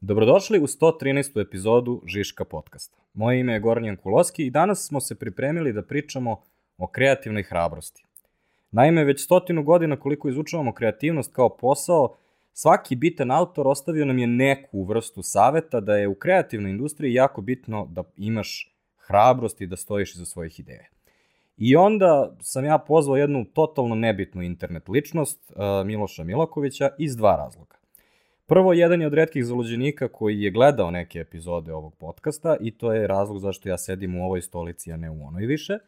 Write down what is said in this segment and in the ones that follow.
Dobrodošli u 113. epizodu Žiška podcasta. Moje ime je Goran Kuloski i danas smo se pripremili da pričamo o kreativnoj hrabrosti. Naime, već stotinu godina koliko izučavamo kreativnost kao posao, svaki bitan autor ostavio nam je neku vrstu saveta da je u kreativnoj industriji jako bitno da imaš hrabrost i da stojiš iza svojih ideja. I onda sam ja pozvao jednu totalno nebitnu internet ličnost, Miloša Milakovića, iz dva razloga. Prvo, jedan je od redkih zaluđenika koji je gledao neke epizode ovog podcasta i to je razlog zašto ja sedim u ovoj stolici, a ne u onoj više.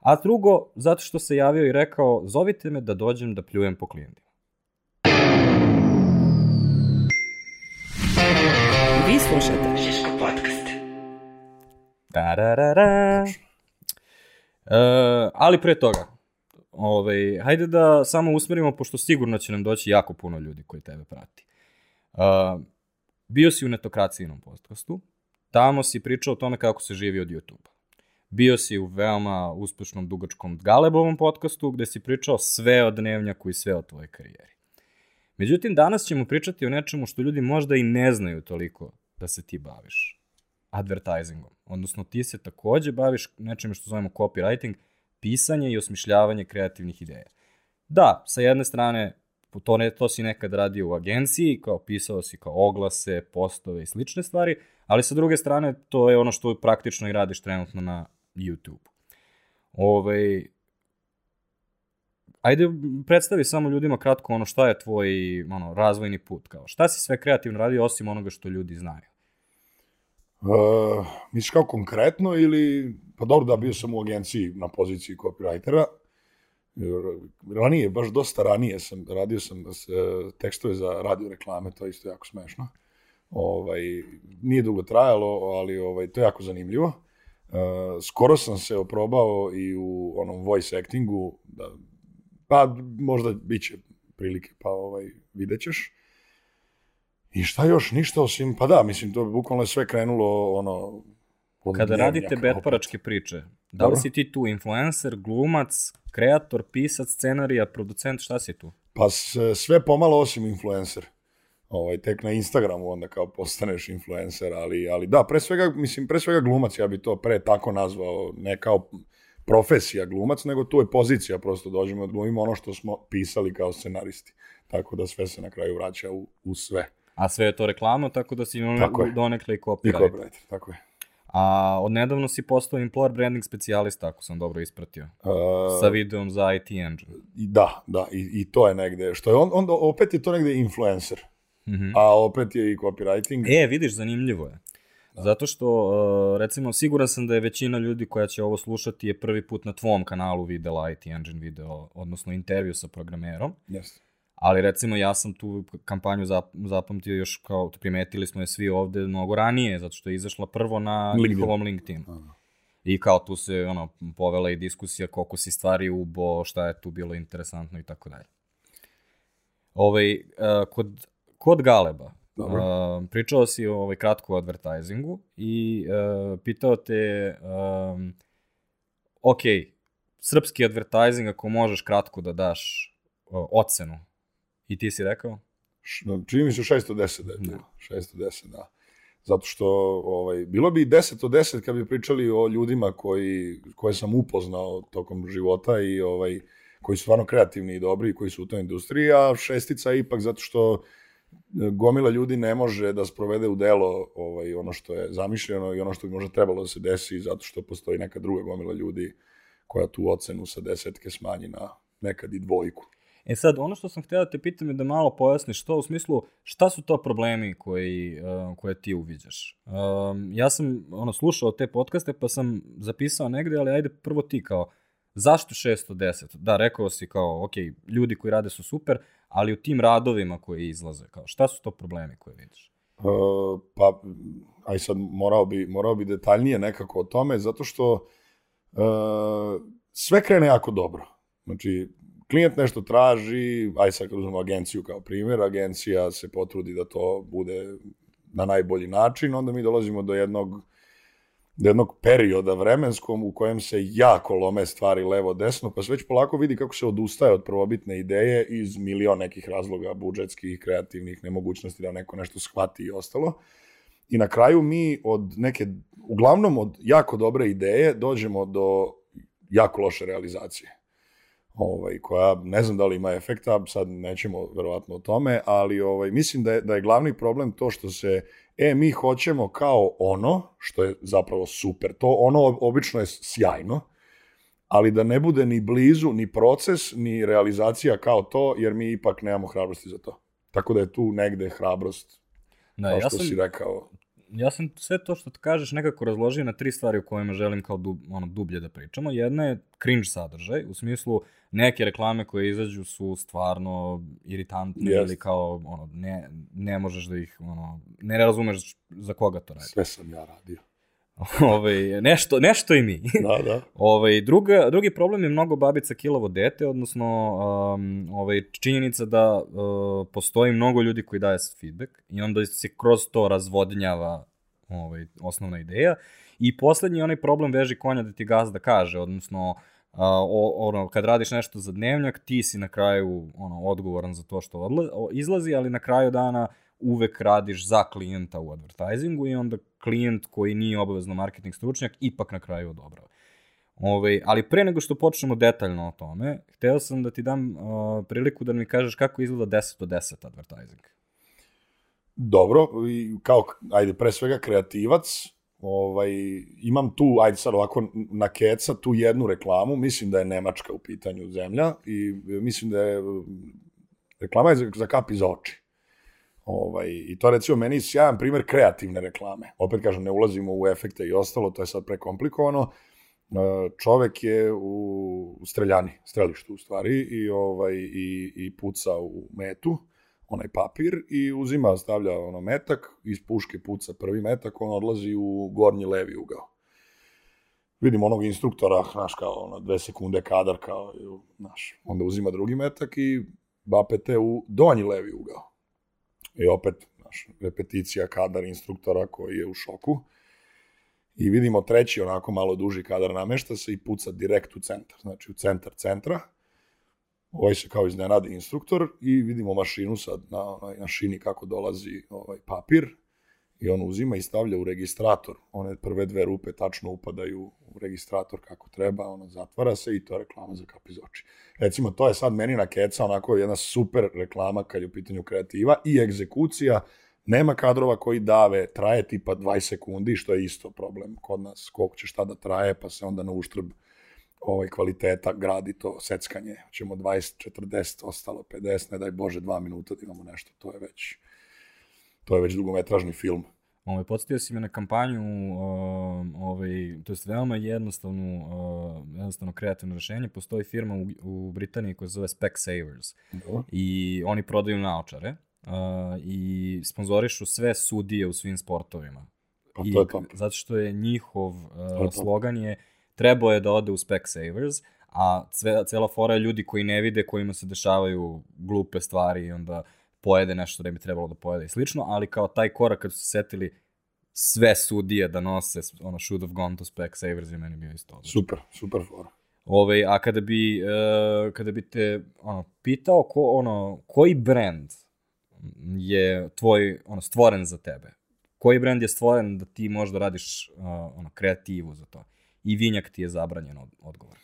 A drugo, zato što se javio i rekao, zovite me da dođem da pljujem po klijentima. Vi slušate Žiško podcast. Da, da, da, da. E, ali pre toga, ovaj, hajde da samo usmerimo, pošto sigurno će nam doći jako puno ljudi koji tebe prati. Bio si u netokracijinom podcastu, tamo si pričao o tome kako se živi od YouTube-a. Bio si u veoma uspešnom dugačkom Galebovom podcastu gde si pričao sve o dnevnjaku i sve o tvojoj karijeri. Međutim, danas ćemo pričati o nečemu što ljudi možda i ne znaju toliko da se ti baviš. Advertisingom. Odnosno, ti se takođe baviš nečemu što zovemo copywriting, pisanje i osmišljavanje kreativnih ideja. Da, sa jedne strane to, ne, to si nekad radio u agenciji, kao pisao si kao oglase, postove i slične stvari, ali sa druge strane to je ono što praktično i radiš trenutno na YouTube. Ove, ovaj, ajde predstavi samo ljudima kratko ono šta je tvoj ono, razvojni put, kao šta si sve kreativno radio osim onoga što ljudi znaju? Uh, misliš kao konkretno ili, pa dobro da bio sam u agenciji na poziciji copywritera, ranije, baš dosta ranije sam, radio sam e, tekstove za radio reklame, to je isto jako smešno. Ovaj, nije dugo trajalo, ali ovaj, to je jako zanimljivo. Uh, skoro sam se oprobao i u onom voice actingu, da, pa možda bit će prilike, pa ovaj, vidjet ćeš. I šta još, ništa osim, pa da, mislim, to bi bukvalno sve krenulo, ono, Kada radite betparačke priče, da li si ti tu influencer, glumac, kreator, pisac, scenarija, producent, šta si tu? Pa sve pomalo osim influencer. Ovaj, tek na Instagramu onda kao postaneš influencer, ali, ali da, pre svega, mislim, pre svega glumac, ja bi to pre tako nazvao, ne kao profesija glumac, nego tu je pozicija, prosto dođemo da glumimo ono što smo pisali kao scenaristi. Tako da sve se na kraju vraća u, u sve. A sve je to reklama, tako da si donekle i copywriter. I copywriter, tako je. A odnedavno si postao employer branding specijalista, ako sam dobro ispratio. Uh, sa videom za IT engine. Da, da, i, i to je negde. Što je on, onda opet je to negde influencer. Mm -hmm. A opet je i copywriting. E, vidiš, zanimljivo je. Da. Zato što, uh, recimo, siguran sam da je većina ljudi koja će ovo slušati je prvi put na tvom kanalu videla IT Engine video, odnosno intervju sa programerom. Jeste. Ali recimo ja sam tu kampanju zapamtio još kao primetili smo je svi ovde mnogo ranije, zato što je izašla prvo na LinkedIn. njihovom LinkedIn. I kao tu se ono, povela i diskusija koliko si stvari ubo, šta je tu bilo interesantno i tako dalje. Ovaj, uh, kod, kod Galeba, Dobro. Uh, pričao si ovaj, kratko o advertisingu i uh, pitao te, um, ok, srpski advertising, ako možeš kratko da daš uh, ocenu I ti si rekao? Čini mi se 610 da je. Da. 610, da. Zato što ovaj, bilo bi 10 od 10 kad bi pričali o ljudima koji, koje sam upoznao tokom života i ovaj, koji su stvarno kreativni i dobri i koji su u toj industriji, a šestica ipak zato što e, gomila ljudi ne može da sprovede u delo ovaj, ono što je zamišljeno i ono što bi možda trebalo da se desi zato što postoji neka druga gomila ljudi koja tu ocenu sa desetke smanji na nekad i dvojku. E sad, ono što sam htio da te pitam je da malo pojasniš to u smislu šta su to problemi koji, uh, koje ti uviđaš. Um, ja sam ono, slušao te podcaste pa sam zapisao negde, ali ajde prvo ti kao, zašto 610? Da, rekao si kao, ok, ljudi koji rade su super, ali u tim radovima koji izlaze, kao, šta su to problemi koje vidiš? Uh, pa, aj sad morao bi, morao bi detaljnije nekako o tome, zato što uh, sve krene jako dobro. Znači, klijent nešto traži, aj sad kad uzmemo agenciju kao primjer, agencija se potrudi da to bude na najbolji način, onda mi dolazimo do jednog jednog perioda vremenskom u kojem se jako lome stvari levo-desno, pa se već polako vidi kako se odustaje od prvobitne ideje iz milion nekih razloga, budžetskih, kreativnih, nemogućnosti da neko nešto shvati i ostalo. I na kraju mi od neke, uglavnom od jako dobre ideje, dođemo do jako loše realizacije. Ovaj, koja ne znam da li ima efekta, sad nećemo verovatno o tome, ali ovaj, mislim da je, da je glavni problem to što se e, mi hoćemo kao ono, što je zapravo super, to ono obično je sjajno, ali da ne bude ni blizu, ni proces, ni realizacija kao to, jer mi ipak nemamo hrabrosti za to. Tako da je tu negde hrabrost, Da, kao ja što sam, si rekao. ja sam sve to što ti kažeš nekako razložio na tri stvari o kojima želim kao dub, ono, dublje da pričamo. Jedna je cringe sadržaj, u smislu neke reklame koje izađu su stvarno iritantne Jest. ili kao ono, ne, ne možeš da ih, ono, ne razumeš za koga to radi. Sve sam ja radio. Ovaj, nešto, nešto i mi. Da, da. Ovaj, druga, drugi problem je mnogo babica kilavo dete, odnosno um, ovaj, činjenica da uh, postoji mnogo ljudi koji daje feedback i onda se kroz to razvodnjava ovaj, osnovna ideja. I poslednji je onaj problem veži konja da ti gazda kaže, odnosno a, o, ono, kad radiš nešto za dnevnjak, ti si na kraju ono, odgovoran za to što odla, izlazi, ali na kraju dana uvek radiš za klijenta u advertisingu i onda klijent koji nije obavezno marketing stručnjak ipak na kraju odobrava. Ove, ali pre nego što počnemo detaljno o tome, hteo sam da ti dam uh, priliku da mi kažeš kako izgleda 10 od 10 advertising. Dobro, i kao, ajde, pre svega kreativac, ovaj, imam tu, ajde sad ovako na keca, tu jednu reklamu, mislim da je Nemačka u pitanju zemlja i mislim da je reklama je za, za kapi za oči. Ovaj, I to recimo meni sjajan primer kreativne reklame. Opet kažem, ne ulazimo u efekte i ostalo, to je sad prekomplikovano. E, Čovek je u streljani, strelištu u stvari, i, ovaj, i, i puca u metu, onaj papir, i uzima, stavlja ono metak, iz puške puca prvi metak, on odlazi u gornji levi ugao. Vidim onog instruktora, znaš, kao ono, dve sekunde kadar, kao, znaš, onda uzima drugi metak i bapete u donji levi ugao. I opet, znaš, repeticija kadar instruktora koji je u šoku. I vidimo treći, onako malo duži kadar namešta se i puca direkt u centar. Znači, u centar centra. Ovaj se kao iznenadi instruktor i vidimo mašinu sad na, na, na šini kako dolazi ovaj papir i on uzima i stavlja u registrator. One prve dve rupe tačno upadaju u registrator kako treba, ono zatvara se i to je reklama za kap iz oči. Recimo, to je sad meni na keca onako jedna super reklama kad je u pitanju kreativa i egzekucija. Nema kadrova koji dave, traje tipa 20 sekundi, što je isto problem kod nas, koliko će šta da traje, pa se onda na uštrb ovaj, kvaliteta gradi to seckanje. Ćemo 20, 40, ostalo 50, ne daj Bože, dva minuta da imamo nešto, to je već, to je već dugometražni film. Ovaj, podstavio si me na kampanju, uh, ovaj, to je veoma jednostavnu, uh, jednostavno kreativno rešenje. Postoji firma u, u Britaniji koja se zove Specsavers Dobro. i oni prodaju naočare uh, i sponzorišu sve sudije u svim sportovima. Pa I, to je to. Zato što je njihov je uh, to. slogan je trebao je da ode u Specsavers, a sve, cela fora je ljudi koji ne vide, kojima se dešavaju glupe stvari i onda pojede nešto da bi trebalo da pojede i slično, ali kao taj korak kad su se setili sve sudije da nose, ono, should have gone to Specsavers je meni bio isto odlično. Super, super fora. Ove, a kada bi, uh, kada bi te ono, pitao ko, ono, koji brand je tvoj, ono, stvoren za tebe? Koji brand je stvoren da ti možda radiš uh, ono, kreativu za to? I vinjak ti je zabranjen od, odgovor.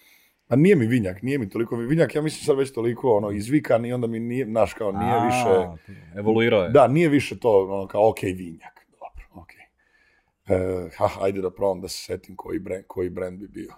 A nije mi vinjak, nije mi toliko vinjak, ja mislim sad već toliko ono izvikan i onda mi nije, znaš, kao nije A, više, Evoluirao je. da, nije više to ono kao ok vinjak, dobro, ok. E, ha, ajde da probam da se setim koji brand, koji brand bi bio.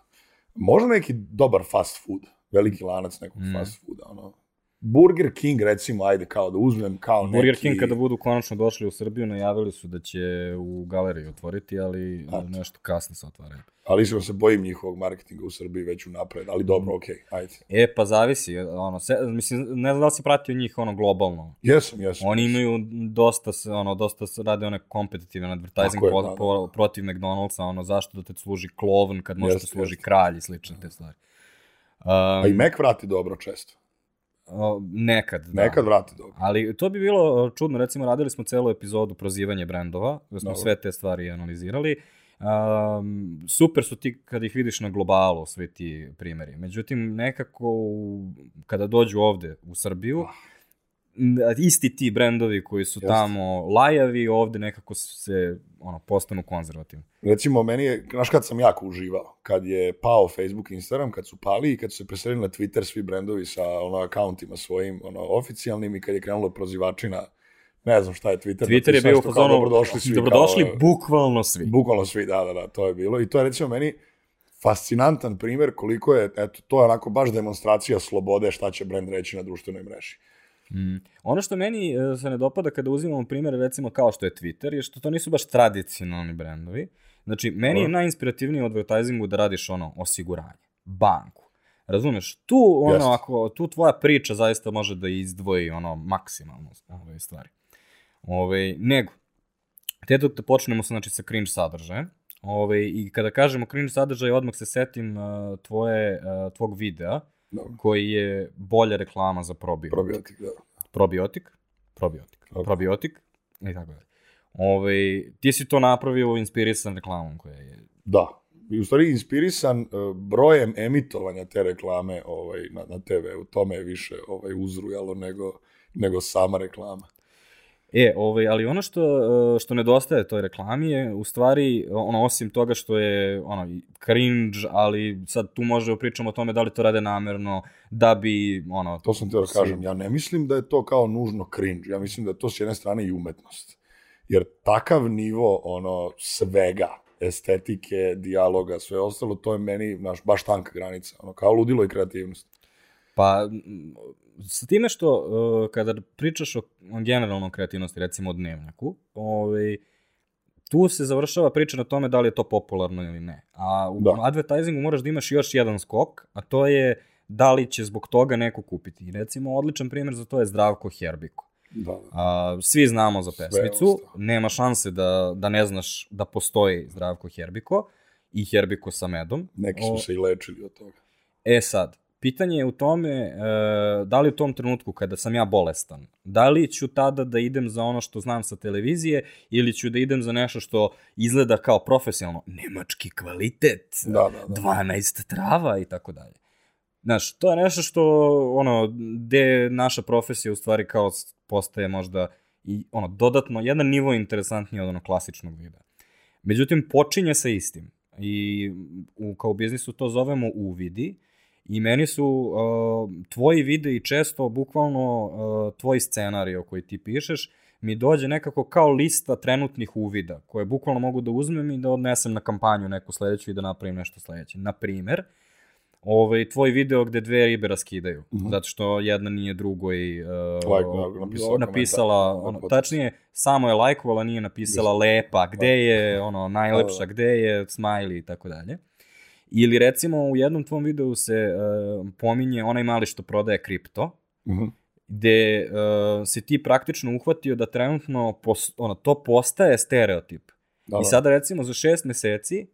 Možda neki dobar fast food, veliki lanac nekog Mm. mm. fast fooda, ono. Burger King, recimo, ajde kao da uzmem kao neki... Burger King kada budu konačno došli u Srbiju, najavili su da će u galeriji otvoriti, ali Eto. nešto kasno se otvaraju. Ali iskreno se bojim njihovog marketinga u Srbiji već unapred, ali dobro, ok, ajde. E, pa zavisi, ono, se, mislim, ne znam da li si pratio njih, ono, globalno. Jesam, jesam. Oni imaju dosta, se, ono, dosta se rade one kompetitivan advertising je, po, da, da, po, protiv McDonald'sa, ono, zašto da te služi klovn kad može da služi jeste. kralj i slične te stvari. Um, A i Mac vrati dobro često. O, nekad, da. Nekad vrati dobro. Ali to bi bilo čudno, recimo radili smo celu epizodu prozivanje brendova, gde smo Dobro. sve te stvari analizirali. Um, super su ti kad ih vidiš na globalu, svi ti primeri. Međutim, nekako kada dođu ovde u Srbiju, n- isti ti brendovi koji su Jeste. tamo lajavi, ovde nekako se ono, postanu konzervativni. Recimo, meni je, znaš kad sam jako uživao? Kad je pao Facebook Instagram, kad su pali i kad su se preselili na Twitter svi brendovi sa ono, akauntima svojim, ono, oficijalnim i kad je krenulo prozivačina, ne znam šta je Twitter. Twitter je bio u fazonu, Dobrodošli svi. dobrodošli kao, bukvalno svi. Bukvalno svi, da, da, da, to je bilo. I to je recimo meni fascinantan primer koliko je, eto, to je onako baš demonstracija slobode šta će brend reći na društvenoj mreži. Mm. Ono što meni e, se ne dopada kada uzimamo primjere recimo kao što je Twitter je što to nisu baš tradicionalni brendovi. Znači, meni je Dobro. najinspirativnije u advertisingu da radiš ono osiguranje, banku. Razumeš? Tu ono Jeste. ako tu tvoja priča zaista može da izdvoji ono maksimalno ove stvari. Ove, nego te dok da počnemo sa znači sa cringe sadržajem. Ove, i kada kažemo cringe sadržaj odmah se setim uh, tvoje uh, tvog videa Dobro. koji je bolja reklama za probiotik Probiotik, da. probiotik, probiotik, Tako. probiotik i tako dalje. Ove, ti si to napravio inspirisan reklamom koja je... Da. I u stvari inspirisan uh, brojem emitovanja te reklame ovaj, na, na TV. U tome je više ovaj, uzrujalo nego, nego sama reklama. E, ovaj, ali ono što, e, što nedostaje toj reklami je u stvari, ono, osim toga što je ono, cringe, ali sad tu možemo pričamo o tome da li to rade namerno, da bi, ono... To sam teo da kažem. Ja ne mislim da je to kao nužno cringe. Ja mislim da je to s jedne strane i umetnost. Jer takav nivo ono svega, estetike, dijaloga, sve ostalo, to je meni naš, baš tanka granica. Ono, kao ludilo i kreativnost. Pa, sa time što uh, kada pričaš o, generalnom kreativnosti, recimo o dnevniku, ovaj, tu se završava priča na tome da li je to popularno ili ne. A u Da. advertisingu moraš da imaš još jedan skok, a to je da li će zbog toga neko kupiti. I recimo, odličan primjer za to je Zdravko Herbiko. Da, da. A, svi znamo za pesmicu, nema šanse da, da ne znaš da postoji Zdravko Herbiko i Herbiko sa medom. Neki su O, se i lečili od toga. E sad, pitanje je u tome e, da li u tom trenutku kada sam ja bolestan, da li ću tada da idem za ono što znam sa televizije ili ću da idem za nešto što izgleda kao profesionalno, nemački kvalitet, Da, da, da. 12 trava i tako dalje. Znaš, to je nešto što, ono, gde naša profesija u stvari kao postaje možda i, ono, dodatno, jedan nivo interesantniji od ono klasičnog videa. Međutim, počinje sa istim. I u, kao u biznisu to zovemo uvidi. I meni su uh, tvoji videi često, bukvalno uh, tvoj scenarij koji ti pišeš, mi dođe nekako kao lista trenutnih uvida, koje bukvalno mogu da uzmem i da odnesem na kampanju neku sledeću i da napravim nešto sledeće. Na primer, ovaj, tvoj video gde dve ribe raskidaju, mm. -hmm. zato što jedna nije drugoj uh, Like, na- napisala napisala, ono, tačnije, samo je lajkovala, nije napisala lepa, gde je ono najlepša, gde je smiley i tako dalje. Ili recimo u jednom tvom videu se uh, pominje onaj mali što prodaje kripto, Mhm. gde uh, si ti praktično uhvatio da trenutno pos, ono, to postaje stereotip. Da, I da. sada recimo za šest meseci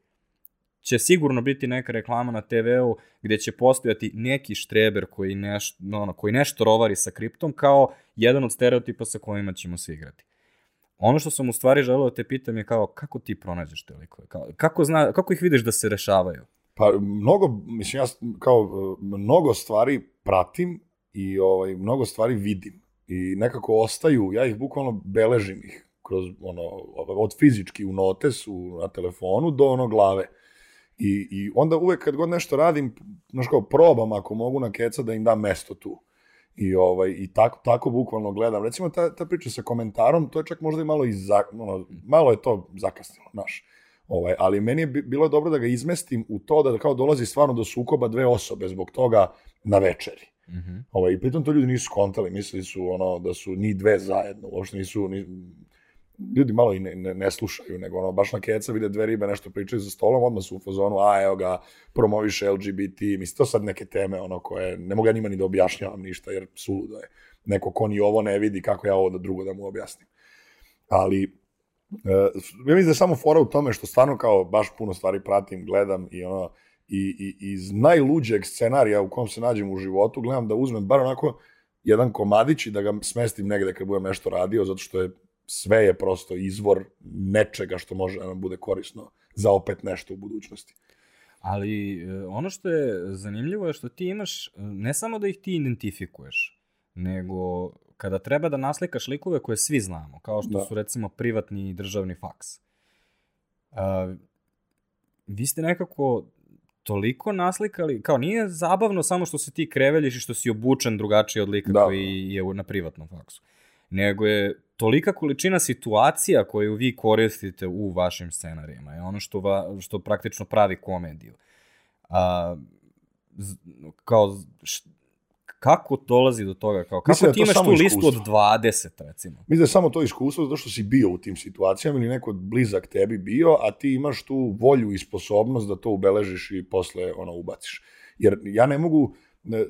će sigurno biti neka reklama na TV-u gde će postojati neki štreber koji, neš, ono, koji nešto rovari sa kriptom kao jedan od stereotipa sa kojima ćemo se igrati. Ono što sam u stvari želeo da te pitam je kao kako ti pronađeš te likove? Kao, kako, zna, kako ih vidiš da se rešavaju? Pa mnogo, mislim, ja kao mnogo stvari pratim i ovaj, mnogo stvari vidim. I nekako ostaju, ja ih bukvalno beležim ih kroz ono, od fizički u notesu na telefonu do ono glave. I, I onda uvek kad god nešto radim, znaš kao probam ako mogu na keca da im dam mesto tu. I, ovaj, i tako, tako bukvalno gledam. Recimo ta, ta priča sa komentarom, to je čak možda i malo, i ono, malo je to zakasnilo, znaš. Ovaj, ali meni je bi- bilo dobro da ga izmestim u to da kao dolazi stvarno do sukoba dve osobe zbog toga na večeri. Mm -hmm. Ovaj, I pritom to ljudi nisu skontali, mislili su ono da su ni dve zajedno, uopšte nisu, ni, ljudi malo i ne, ne, ne slušaju, nego ono, baš na keca vide dve ribe nešto pričaju za stolom, odmah su u fazonu, a evo ga, promoviše LGBT, mislim, to sad neke teme, ono, koje, ne mogu ja njima ni da objašnjavam ništa, jer suludo je. Neko ko ni ovo ne vidi, kako ja ovo da drugo da mu objasnim. Ali, ja mislim da je samo fora u tome što stvarno kao baš puno stvari pratim, gledam i ono, i, i iz najluđeg scenarija u kom se nađem u životu, gledam da uzmem bar onako jedan komadić i da ga smestim negde kad budem nešto radio, zato što je sve je prosto izvor nečega što može da nam bude korisno za opet nešto u budućnosti. Ali e, ono što je zanimljivo je što ti imaš, e, ne samo da ih ti identifikuješ, nego kada treba da naslikaš likove koje svi znamo, kao što Da. su recimo privatni i državni faks. A, vi ste nekako toliko naslikali, kao nije zabavno samo što se ti kreveljiš i što si obučen drugačije od lika Da. koji je na privatnom faksu, nego je tolika količina situacija koju vi koristite u vašim scenarijima je ono što, va, što praktično pravi komediju. A, kao, š, kako dolazi do toga? Kao, kako Mislim da ti to imaš tu listu od iskustvo. 20, recimo? Mislim da je samo to iskustvo zato što si bio u tim situacijama ili neko blizak tebi bio, a ti imaš tu volju i sposobnost da to ubeležiš i posle ono ubaciš. Jer ja ne mogu, ne,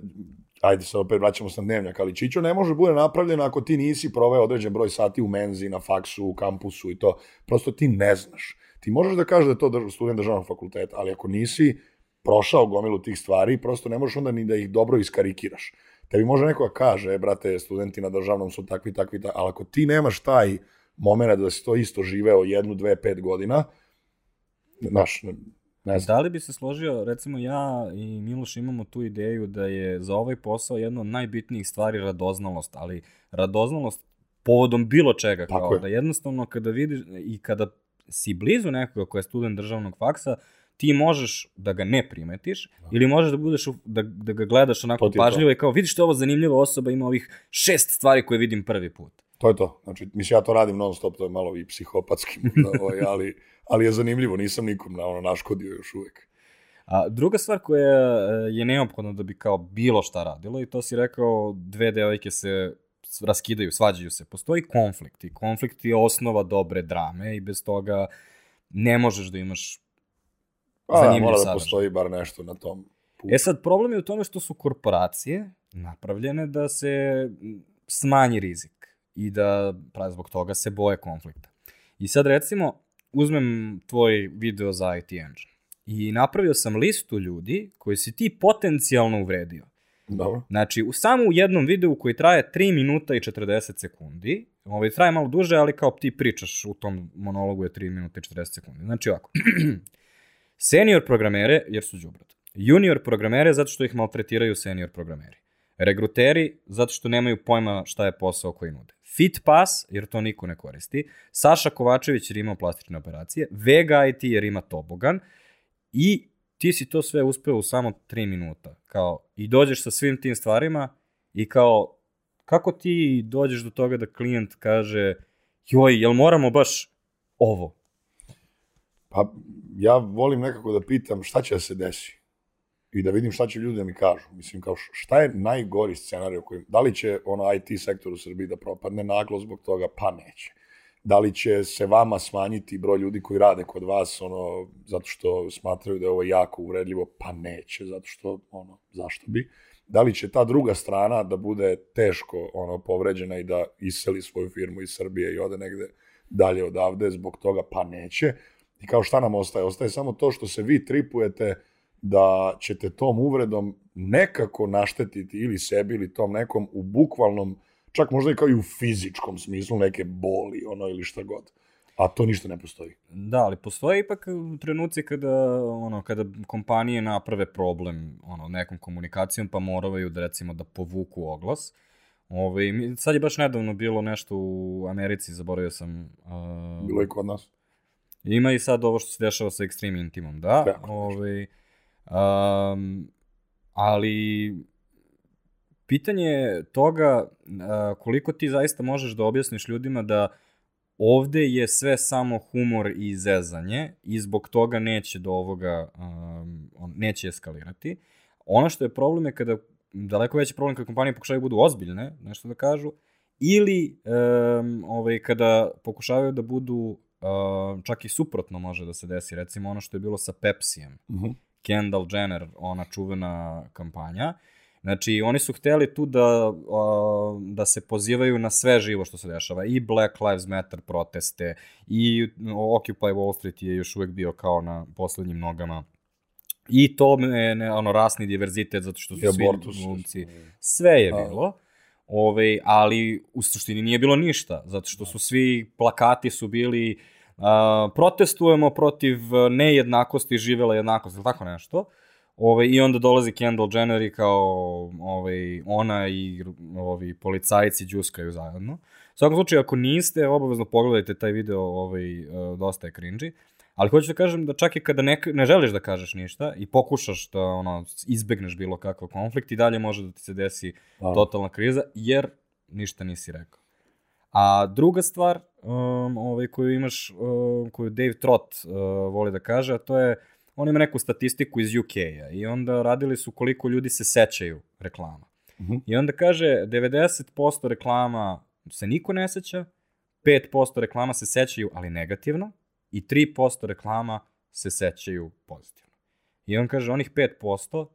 ajde sad opet vraćamo se na dnevnjak, ali Čićo ne može bude napravljen ako ti nisi proveo određen broj sati u menzi, na faksu, u kampusu i to. Prosto ti ne znaš. Ti možeš da kažeš da je to student državnog fakulteta, ali ako nisi prošao gomilu tih stvari, prosto ne možeš onda ni da ih dobro iskarikiraš. Tebi može neko da kaže, e, brate, studenti na državnom su takvi, takvi, takvi, ali ako ti nemaš taj moment da si to isto živeo jednu, dve, pet godina, znaš, ne, ne znam. Da li bi se složio, recimo ja i Miloš imamo tu ideju da je za ovaj posao jedna od najbitnijih stvari radoznalost, ali radoznalost povodom bilo čega, Tako kao je. da jednostavno kada vidiš i kada si blizu nekoga ko je student državnog faksa, ti možeš da ga ne primetiš ili možeš da budeš u- da, da ga gledaš onako To je to. pažljivo i kao vidiš što je ovo zanimljiva osoba, ima ovih šest stvari koje vidim prvi put. To je to. Znači, mislim, ja to radim non stop, to je malo i psihopatski, ovaj, ali, ali je zanimljivo, nisam nikom na ono naškodio još uvek. A druga stvar koja e, je neophodna da bi kao bilo šta radilo i to si rekao, dve devojke se raskidaju, svađaju se. Postoji konflikt i konflikt je osnova dobre drame i bez toga ne možeš da imaš Zanimljiv mora da postoji bar nešto na tom putu. E sad, problem je u tome što su korporacije napravljene da se smanji rizik i da pravi zbog toga se boje konflikta. I sad recimo, uzmem tvoj video za IT Engine i napravio sam listu ljudi koji si ti potencijalno uvredio. Dobro. Znači, u, samo u jednom videu koji traje 3 minuta i 40 sekundi, ovaj, traje malo duže, ali kao ti pričaš u tom monologu je 3 minuta i 40 sekundi. Znači ovako, senior programere, jer su džubrad. Junior programere, zato što ih maltretiraju senior programeri. Regruteri, zato što nemaju pojma šta je posao koji nude. Fit Pass, jer to niko ne koristi. Saša Kovačević, jer ima plastične operacije. Vega IT, jer ima tobogan. I ti si to sve uspeo u samo 3 minuta. Kao, I dođeš sa svim tim stvarima i kao, kako ti dođeš do toga da klijent kaže, joj, jel moramo baš ovo? Pa ja volim nekako da pitam šta će da se desi i da vidim šta će ljudi da mi kažu. Mislim, kao šta je najgori scenarij u kojem, da li će ono IT sektor u Srbiji da propadne naglo zbog toga? Pa neće. Da li će se vama smanjiti broj ljudi koji rade kod vas, ono, zato što smatraju da je ovo jako uvredljivo? Pa neće, zato što, ono, zašto bi? Da li će ta druga strana da bude teško ono povređena i da iseli svoju firmu iz Srbije i ode negde dalje odavde zbog toga? Pa neće. I kao šta nam ostaje? Ostaje samo to što se vi tripujete da ćete tom uvredom nekako naštetiti ili sebi ili tom nekom u bukvalnom, čak možda i kao i u fizičkom smislu neke boli ono ili šta god. A to ništa ne postoji. Da, ali postoje ipak trenuci kada, ono, kada kompanije naprave problem ono, nekom komunikacijom, pa moraju da, recimo, da povuku oglas. Ove, mi- sad je baš nedavno bilo nešto u Americi, zaboravio sam. Uh, Bilo i kod nas. Ima i sad ovo što se dešava sa Extreme Intimom, da. Tako, Ove, um, ali pitanje toga uh, koliko ti zaista možeš da objasniš ljudima da ovde je sve samo humor i zezanje i zbog toga neće do ovoga, um, neće eskalirati. Ono što je problem je kada, daleko veći problem kada kompanije pokušavaju da budu ozbiljne, nešto da kažu, ili um, ovaj, kada pokušavaju da budu, uh, čak i suprotno može da se desi, recimo ono što je bilo sa Pepsijem, Uh -huh. Kendall Jenner, ona čuvena kampanja. Znači, oni su hteli tu da, a, da se pozivaju na sve živo što se dešava. I Black Lives Matter proteste, i Occupy Wall Street je još uvek bio kao na poslednjim nogama. I to je ne, ono, rasni diverzitet, zato što su I svi glumci. Sve je Da. bilo. Ove, ali u suštini nije bilo ništa, zato što su svi plakati su bili a, protestujemo protiv nejednakosti, živela jednakost, ili tako nešto. Ove, I onda dolazi Kendall Jenner i kao ove, ona i ovi policajci džuskaju zajedno. U svakom slučaju, ako niste, obavezno pogledajte taj video, ovaj, e, dosta je cringy. Ali hoću da kažem da čak i kada ne, ne želiš da kažeš ništa i pokušaš da ono, izbegneš bilo kakav konflikt i dalje može da ti se desi Naravno. totalna kriza, jer ništa nisi rekao. A druga stvar um, ovaj, koju imaš, um, koju Dave Trott uh, voli da kaže, a to je, on ima neku statistiku iz UK-a i onda radili su koliko ljudi se sećaju reklama. Mhm. I onda kaže, 90% reklama se niko ne seća, 5% reklama se sećaju, ali negativno, i 3% reklama se sećaju pozitivno. I on kaže, onih 5%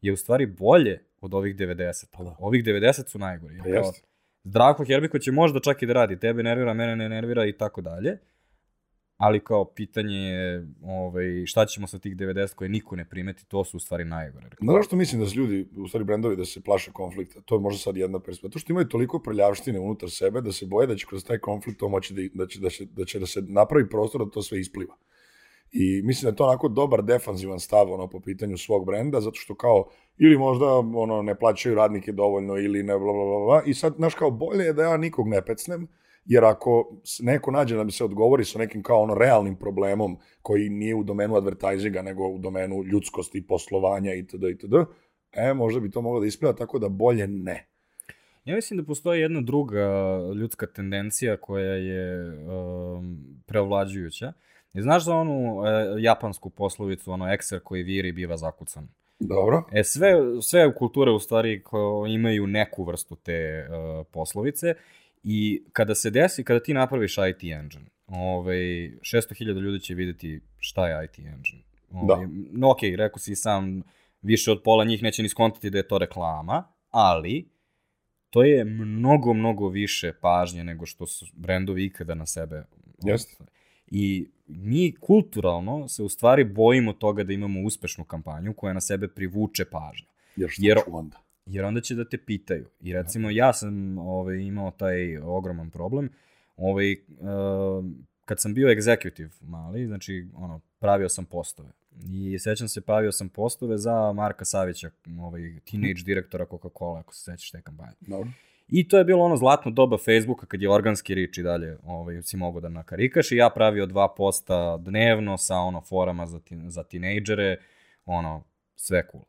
je u stvari bolje od ovih 90. Pa da. Ovih 90 su najgori. Pa Kao, jeste. Zdravko Herbiko će možda čak i da radi, tebe nervira, mene ne nervira i tako dalje. Ali kao pitanje je ovaj, šta ćemo sa tih 90 koje niko ne primeti, to su u stvari najgore. Znaš zašto mislim da su ljudi, u stvari brendovi, da se plaše konflikta? To je možda sad jedna perspektiva. To što imaju toliko prljavštine unutar sebe da se boje da će kroz taj konflikt to moći da, da, će, da, će, da će da se napravi prostor da to sve ispliva. I mislim da je to onako dobar defanzivan stav ono, po pitanju svog brenda, zato što kao ili možda ono ne plaćaju radnike dovoljno ili ne bla bla bla, bla. i sad znaš kao bolje je da ja nikog ne pecnem jer ako neko nađe da mi se odgovori sa nekim kao ono realnim problemom koji nije u domenu advertisinga nego u domenu ljudskosti, poslovanja itd. itd. E, možda bi to moglo da ispliva tako da bolje ne. Ja mislim da postoji jedna druga ljudska tendencija koja je um, preovlađujuća. I znaš za onu e, japansku poslovicu, ono ekser koji viri biva zakucan? Dobro. E, sve, sve kulture u stvari imaju neku vrstu te uh, poslovice i kada se desi, kada ti napraviš IT engine, ovaj, 600.000 ljudi će videti šta je IT engine. Ovaj, No, ok, rekao si sam, više od pola njih neće ni skontati da je to reklama, ali to je mnogo, mnogo više pažnje nego što su brendovi ikada na sebe. Jeste. I mi kulturalno se u stvari bojimo toga da imamo uspešnu kampanju koja na sebe privuče pažnju. Jer što Jer- onda? Jer onda će da te pitaju. I recimo ja sam ovaj, imao taj ogroman problem. Ovaj, uh, kad sam bio executive mali, znači ono, pravio sam postove. I sećam se, pravio sam postove za Marka Savića, ovaj, teenage direktora Coca-Cola, ako se sećaš te kampanje. Dobro. I to je bilo ono zlatno doba Facebooka kad je organski rič i dalje ovaj, si mogu da nakarikaš i ja pravio dva posta dnevno sa ono forama za, ti, za tinejdžere, ono, sve cool.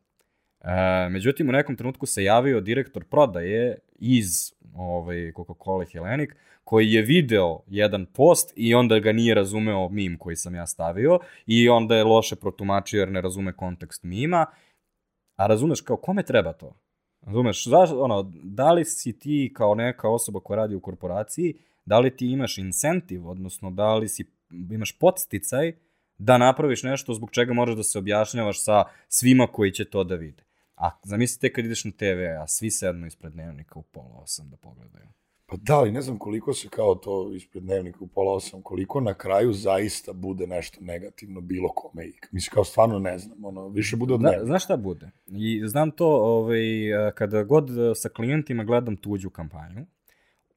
E, međutim, u nekom trenutku se javio direktor prodaje iz ovaj, Coca-Cola Hellenic, koji je video jedan post i onda ga nije razumeo mim koji sam ja stavio i onda je loše protumačio jer ne razume kontekst mima. A razumeš kao kome treba to? Razumeš, zaš, ono, da li si ti kao neka osoba koja radi u korporaciji, da li ti imaš incentiv, odnosno da li si, imaš podsticaj da napraviš nešto zbog čega moraš da se objašnjavaš sa svima koji će to da vide. A zamislite kad ideš na TV, a svi sednu ispred dnevnika u pola osam da pogledaju. Pa da, ali ne znam koliko se kao to ispred dnevnika u pola osam, koliko na kraju zaista bude nešto negativno bilo kome. Mislim, kao stvarno ne znam, ono, više bude od dnevnika. znaš šta bude? I znam to, ovaj, kada god sa klijentima gledam tuđu kampanju,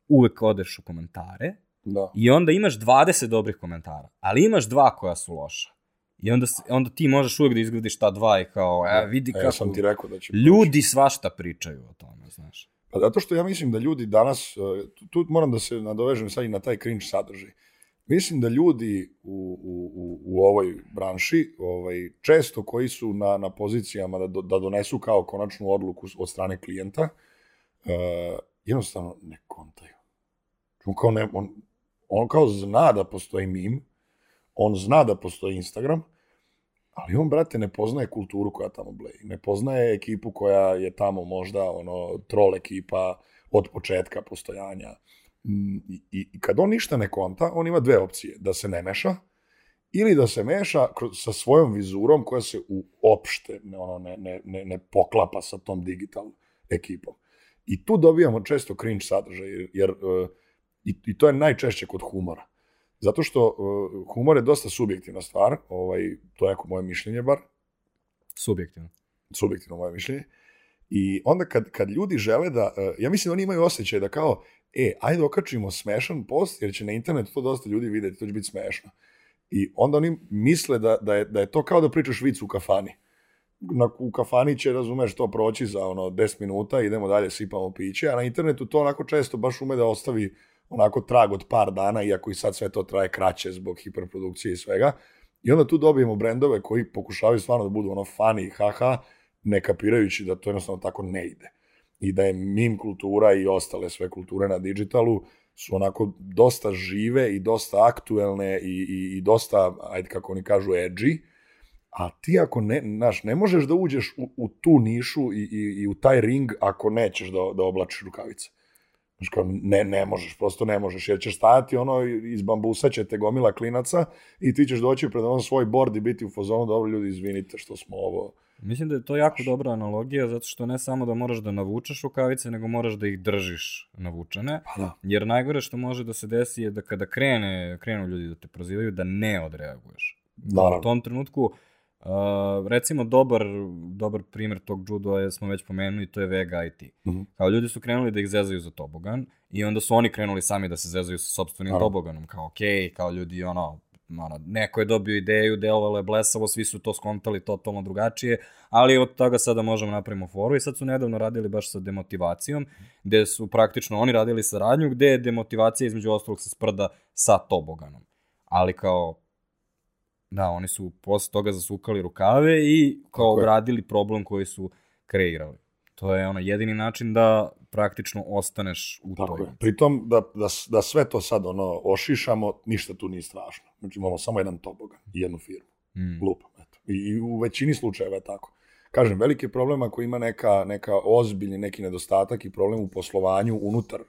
uvek odeš u komentare Da. i onda imaš 20 dobrih komentara, ali imaš dva koja su loša. I onda, onda ti možeš uvek da izgradiš ta dva i kao, e, vidi A kako ja sam ti rekao da će... ljudi svašta pričaju o tome, znaš. Pa zato što ja mislim da ljudi danas, uh, tu, moram da se nadovežem sad i na taj cringe sadržaj. Mislim da ljudi u, u, u, u ovoj branši, ovaj, često koji su na, na pozicijama da, da donesu kao konačnu odluku od strane klijenta, uh, jednostavno ne kontaju. On kao, ne, on, on kao zna da postoji mim, on zna da postoji Instagram, ali on, brate, ne poznaje kulturu koja tamo bleji. Ne poznaje ekipu koja je tamo možda ono, troll ekipa od početka postojanja. Mm, I, i, I kad on ništa ne konta, on ima dve opcije. Da se ne meša ili da se meša sa svojom vizurom koja se uopšte ne, ono, ne, ne, ne, ne poklapa sa tom digital ekipom. I tu dobijamo često cringe sadržaj, jer, jer uh, i, i to je najčešće kod humora. Zato što uh, humor je dosta subjektivna stvar, ovaj, to je neko moje mišljenje bar, Subjektivno. subjektivno moje mišljenje, I onda kad, kad ljudi žele da, uh, ja mislim da oni imaju osjećaj da kao, e, ajde okačimo smešan post, jer će na internetu to dosta ljudi videti, to će biti smešno. I onda oni misle da, da, je, da je to kao da pričaš vic u kafani. Na, u kafani će, razumeš, to proći za ono 10 minuta, idemo dalje, sipamo piće, a na internetu to onako često baš ume da ostavi onako trag od par dana, iako i sad sve to traje kraće zbog hiperprodukcije i svega. I onda tu dobijemo brendove koji pokušavaju stvarno da budu ono funny, haha, ne kapirajući da to jednostavno tako ne ide. I da je mim kultura i ostale sve kulture na digitalu su onako dosta žive i dosta aktuelne i, i, i dosta, ajde kako oni kažu, edgy, a ti ako ne, znaš, ne možeš da uđeš u, u tu nišu i, i, i u taj ring ako nećeš da, da oblačiš rukavice. Znaš, kao, ne, ne možeš, prosto ne možeš, jer ćeš stajati ono, iz bambusa će te gomila klinaca i ti ćeš doći pred ono svoj bord i biti u fazonu, dobro ljudi, izvinite što smo ovo... Mislim da je to jako dobra analogija, zato što ne samo da moraš da navučeš rukavice, nego moraš da ih držiš navučene. Pa da. Jer najgore što može da se desi je da kada krene, krenu ljudi da te prozivaju, da ne odreaguješ. Naravno. U tom trenutku, uh, recimo dobar, dobar primjer tog judo je, smo već pomenuli, to je Vega IT. Mm Mhm. -hmm. Kao ljudi su krenuli da ih zezaju za tobogan i onda su oni krenuli sami da se zezaju sa sobstvenim Naravno. toboganom. Kao, okej, okay, kao ljudi, ono, ono, neko je dobio ideju, delovalo je blesavo, svi su to skontali totalno drugačije, ali od toga sada možemo napravimo foru i sad su nedavno radili baš sa demotivacijom, gde su praktično oni radili saradnju, gde je demotivacija između ostalog se sprda sa toboganom. Ali kao, da, oni su posle toga zasukali rukave i kao Tako je. obradili problem koji su kreirali. To je ono jedini način da praktično ostaneš u Tako toj. je. Pritom, da, da, da sve to sad ono ošišamo, ništa tu nije strašno. Znači imamo samo jedan tobogan i jednu firmu. Mm. Lupam, eto. I, I u većini slučajeva je tako. Kažem, veliki problem ako ima neka, neka ozbiljni neki nedostatak i problem u poslovanju unutar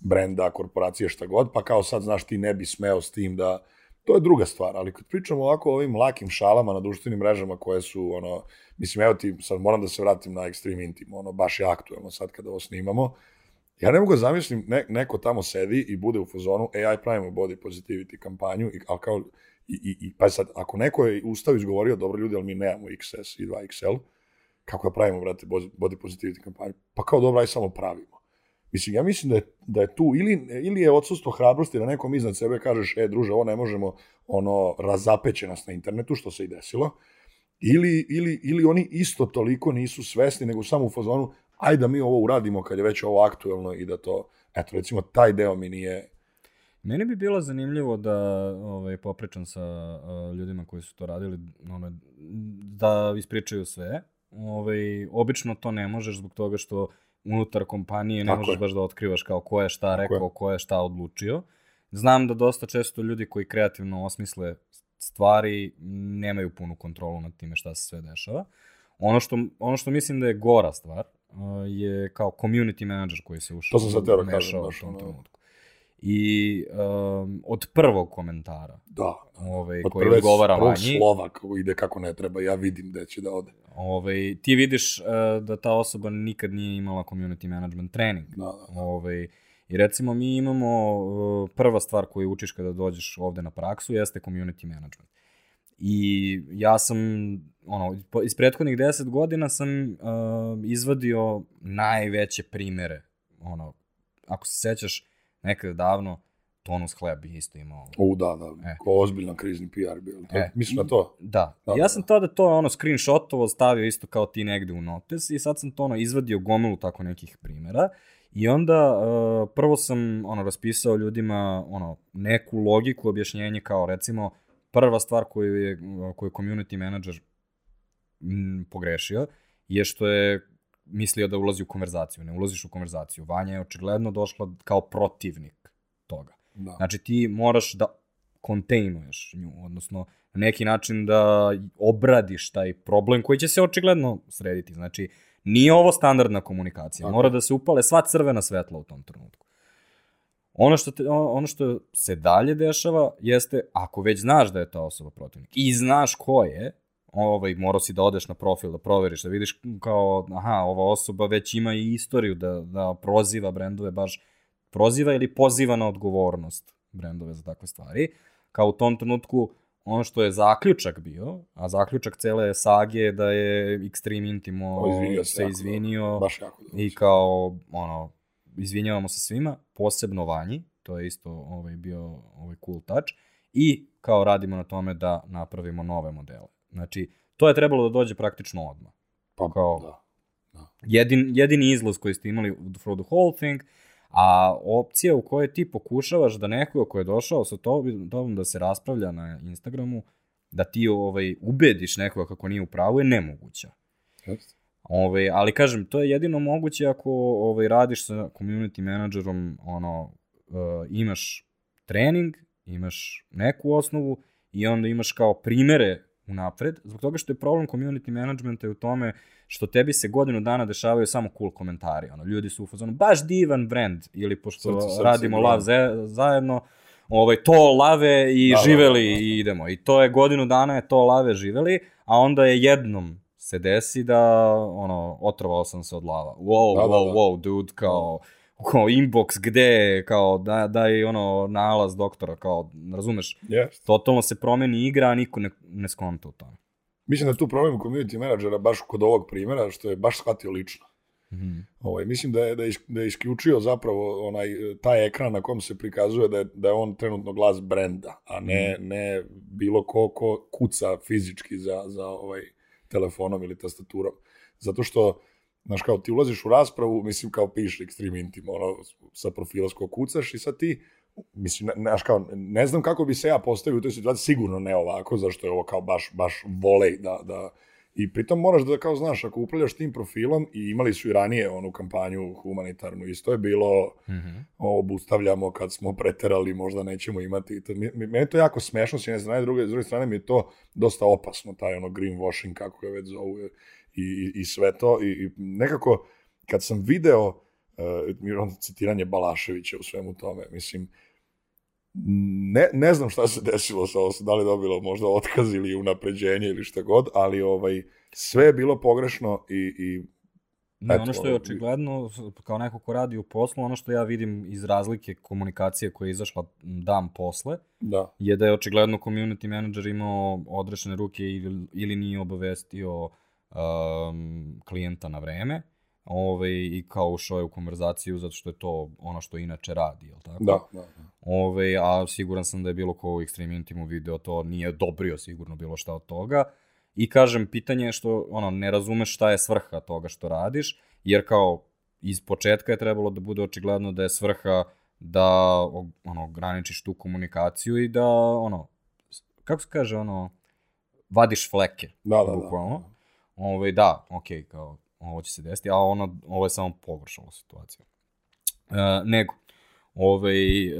brenda, korporacije, šta god, pa kao sad, znaš, ti ne bi smeo s tim da... To je druga stvar, ali kad pričamo ovako o ovim lakim šalama na društvenim mrežama koje su, ono, mislim, evo ti, sad moram da se vratim na Extreme Intim, ono, baš je aktuelno sad kada ovo snimamo, ja ne mogu da zamislim, ne, neko tamo sedi i bude u fazonu, e, aj pravimo body positivity kampanju, i, ali kao, i, i, i pa sad, ako neko je ustao i izgovorio, dobro ljudi, ali mi nemamo XS i 2XL, kako da pravimo, brate, body positivity kampanju? Pa kao dobro, aj samo pravimo. Mislim, ja mislim da je, da je tu, ili, ili je odsustvo hrabrosti da nekom iznad sebe kažeš, e, druže, ovo ne možemo, ono, razapeće nas na internetu, što se i desilo, ili, ili, ili oni isto toliko nisu svesni, nego samo u fazonu, ajde da mi ovo uradimo kad je već ovo aktuelno i da to, eto, recimo, taj deo mi nije, Meni bi bilo zanimljivo da ovaj, popričam sa uh, ljudima koji su to radili, ono, da ispričaju sve. Ovaj, obično to ne možeš zbog toga što unutar kompanije ne Tako možeš je. baš da otkrivaš kao ko je šta Tako rekao, je. ko je šta odlučio. Znam da dosta često ljudi koji kreativno osmisle stvari nemaju punu kontrolu nad time šta se sve dešava. Ono što, ono što mislim da je gora stvar je kao community manager koji se ušao. To sam sad teo da kažem, baš u tom trenutku. I um, od prvog komentara da, ovaj, od koji prve, odgovara prvog Vanji, slova kako ide kako ne treba, ja vidim gde će da ode. ovaj, ti vidiš uh, da ta osoba nikad nije imala community management trening. Da, da. Ovaj, I recimo mi imamo uh, prva stvar koju učiš kada dođeš ovde na praksu jeste community management. I ja sam, ono, iz prethodnih 10 godina sam uh, izvadio najveće primere. Ono, ako se sećaš, nekada davno, Tonus Hleb je isto imao. U, da, da, E. ko ozbiljan krizni PR bio. To, E, mislim na to. Da, Da, ja da, sam to da to ono screenshotovo stavio isto kao ti negde u notes i sad sam to ono izvadio gomilu tako nekih primera i onda uh, prvo sam ono raspisao ljudima ono neku logiku objašnjenje kao recimo prva stvar koju je koju je community manager m, pogrešio je što je mislio da ulazi u konverzaciju. Ne ulaziš u konverzaciju. Vanja je očigledno došla kao protivnik toga. Da. Znači ti moraš da kontejnuješ nju, odnosno na neki način da obradiš taj problem koji će se očigledno srediti. Znači, nije ovo standardna komunikacija. Mora da se upale sva crvena svetla u tom trenutku. Ono što, te, ono što se dalje dešava jeste, ako već znaš da je ta osoba protivnik i znaš ko je, ovaj, morao si da odeš na profil, da proveriš, da vidiš kao, aha, ova osoba već ima i istoriju da, da proziva brendove baš proziva ili poziva na odgovornost brendove za takve stvari. Kao u tom trenutku ono što je zaključak bio, a zaključak cele sage je da je Extreme Intimo O, izvinio se se jako izvinio Baš jako dobro. i kao, ono, izvinjavamo se svima, posebno Vanji, to je isto ovaj, bio ovaj cool touch, i kao radimo na tome da napravimo nove modele. Znači, to je trebalo da dođe praktično odmah. Pa, kao- da. Jedin, jedini izlaz koji ste imali for the whole thing, a opcija u kojoj ti pokušavaš da nekoga ko je došao sa tobom, tobom da se raspravlja na Instagramu, da ti ovaj, ubediš nekoga kako nije u pravu je nemoguća. Jeste. Ovaj, ali kažem, to je jedino moguće ako ovaj, radiš sa community managerom, ono, uh, imaš trening, imaš neku osnovu i onda imaš kao primere unapred, zbog toga što je problem community managementa je u tome što tebi se godinu dana dešavaju samo cool komentari. Ono, ljudi su u fazonu, baš divan brand, ili pošto Srce, srce, radimo brand. lav zajedno, ovaj, to lave i Da, da, živeli da, da. i idemo. I to je godinu dana je to lave živeli, a onda je jednom se desi da, ono, otrovao sam se od lava. Wow, Da, da, wow, da. wow, dude, kao, kao inbox gde, kao, da, daj ono, nalaz doktora, kao, razumeš, Jeste. totalno se promeni igra, a niko ne, ne skonta u tome. Mislim da je tu problem community menadžera baš kod ovog primjera, što je baš shvatio lično. Mhm. Ovaj, mislim da je, da, je, da je isključio zapravo onaj, taj ekran na kom se prikazuje da je, da je on trenutno glas brenda, a ne, ne bilo ko, ko kuca fizički za, za ovaj telefonom ili tastaturom. Zato što, znaš, kao ti ulaziš u raspravu, mislim, kao piše Extreme Intim, ono, sa profila s kucaš i sad ti, mislim, znaš, kao, ne znam kako bi se ja postavio u toj situaciji, sigurno ne ovako, zašto je ovo kao baš, baš volej da, da, I pritom moraš da kao znaš, ako upravljaš tim profilom i imali su i ranije onu kampanju humanitarnu, isto je bilo Mhm. ovo obustavljamo kad smo preterali, možda nećemo imati. To, meni je to jako smešno s jedne strane, druge, s druge strane mi je to dosta opasno, taj ono greenwashing, kako ga već zovu, i, i, i sve to. I, I nekako, kad sam video uh, citiranje Balaševića u svemu tome, mislim, ne, ne znam šta se desilo sa ovo, da li je dobilo možda otkaz ili unapređenje ili šta god, ali ovaj, sve je bilo pogrešno i, i Ne, Eto, ono što je ono, očigledno, kao neko ko radi u poslu, ono što ja vidim iz razlike komunikacije koja je izašla dan posle, da, je da je očigledno community manager imao odrešene ruke ili, ili nije obavestio um, klijenta na vreme, ovaj, i kao ušao je u konverzaciju zato što je to ono što inače radi, jel tako? da, da. da. Ove, a siguran sam da je bilo ko u Extreme Intimu video to nije odobrio sigurno bilo šta od toga. I kažem, pitanje je što ono, ne razumeš šta je svrha toga što radiš, jer kao iz početka je trebalo da bude očigledno da je svrha da ono, ograničiš tu komunikaciju i da, ono, kako se kaže, ono, vadiš fleke, Da, da, da. bukvalno. Ove, da, okej, kao, ovo će se desiti, a ono, ovo je samo pogoršalo situaciju. E, nego, Ove, e,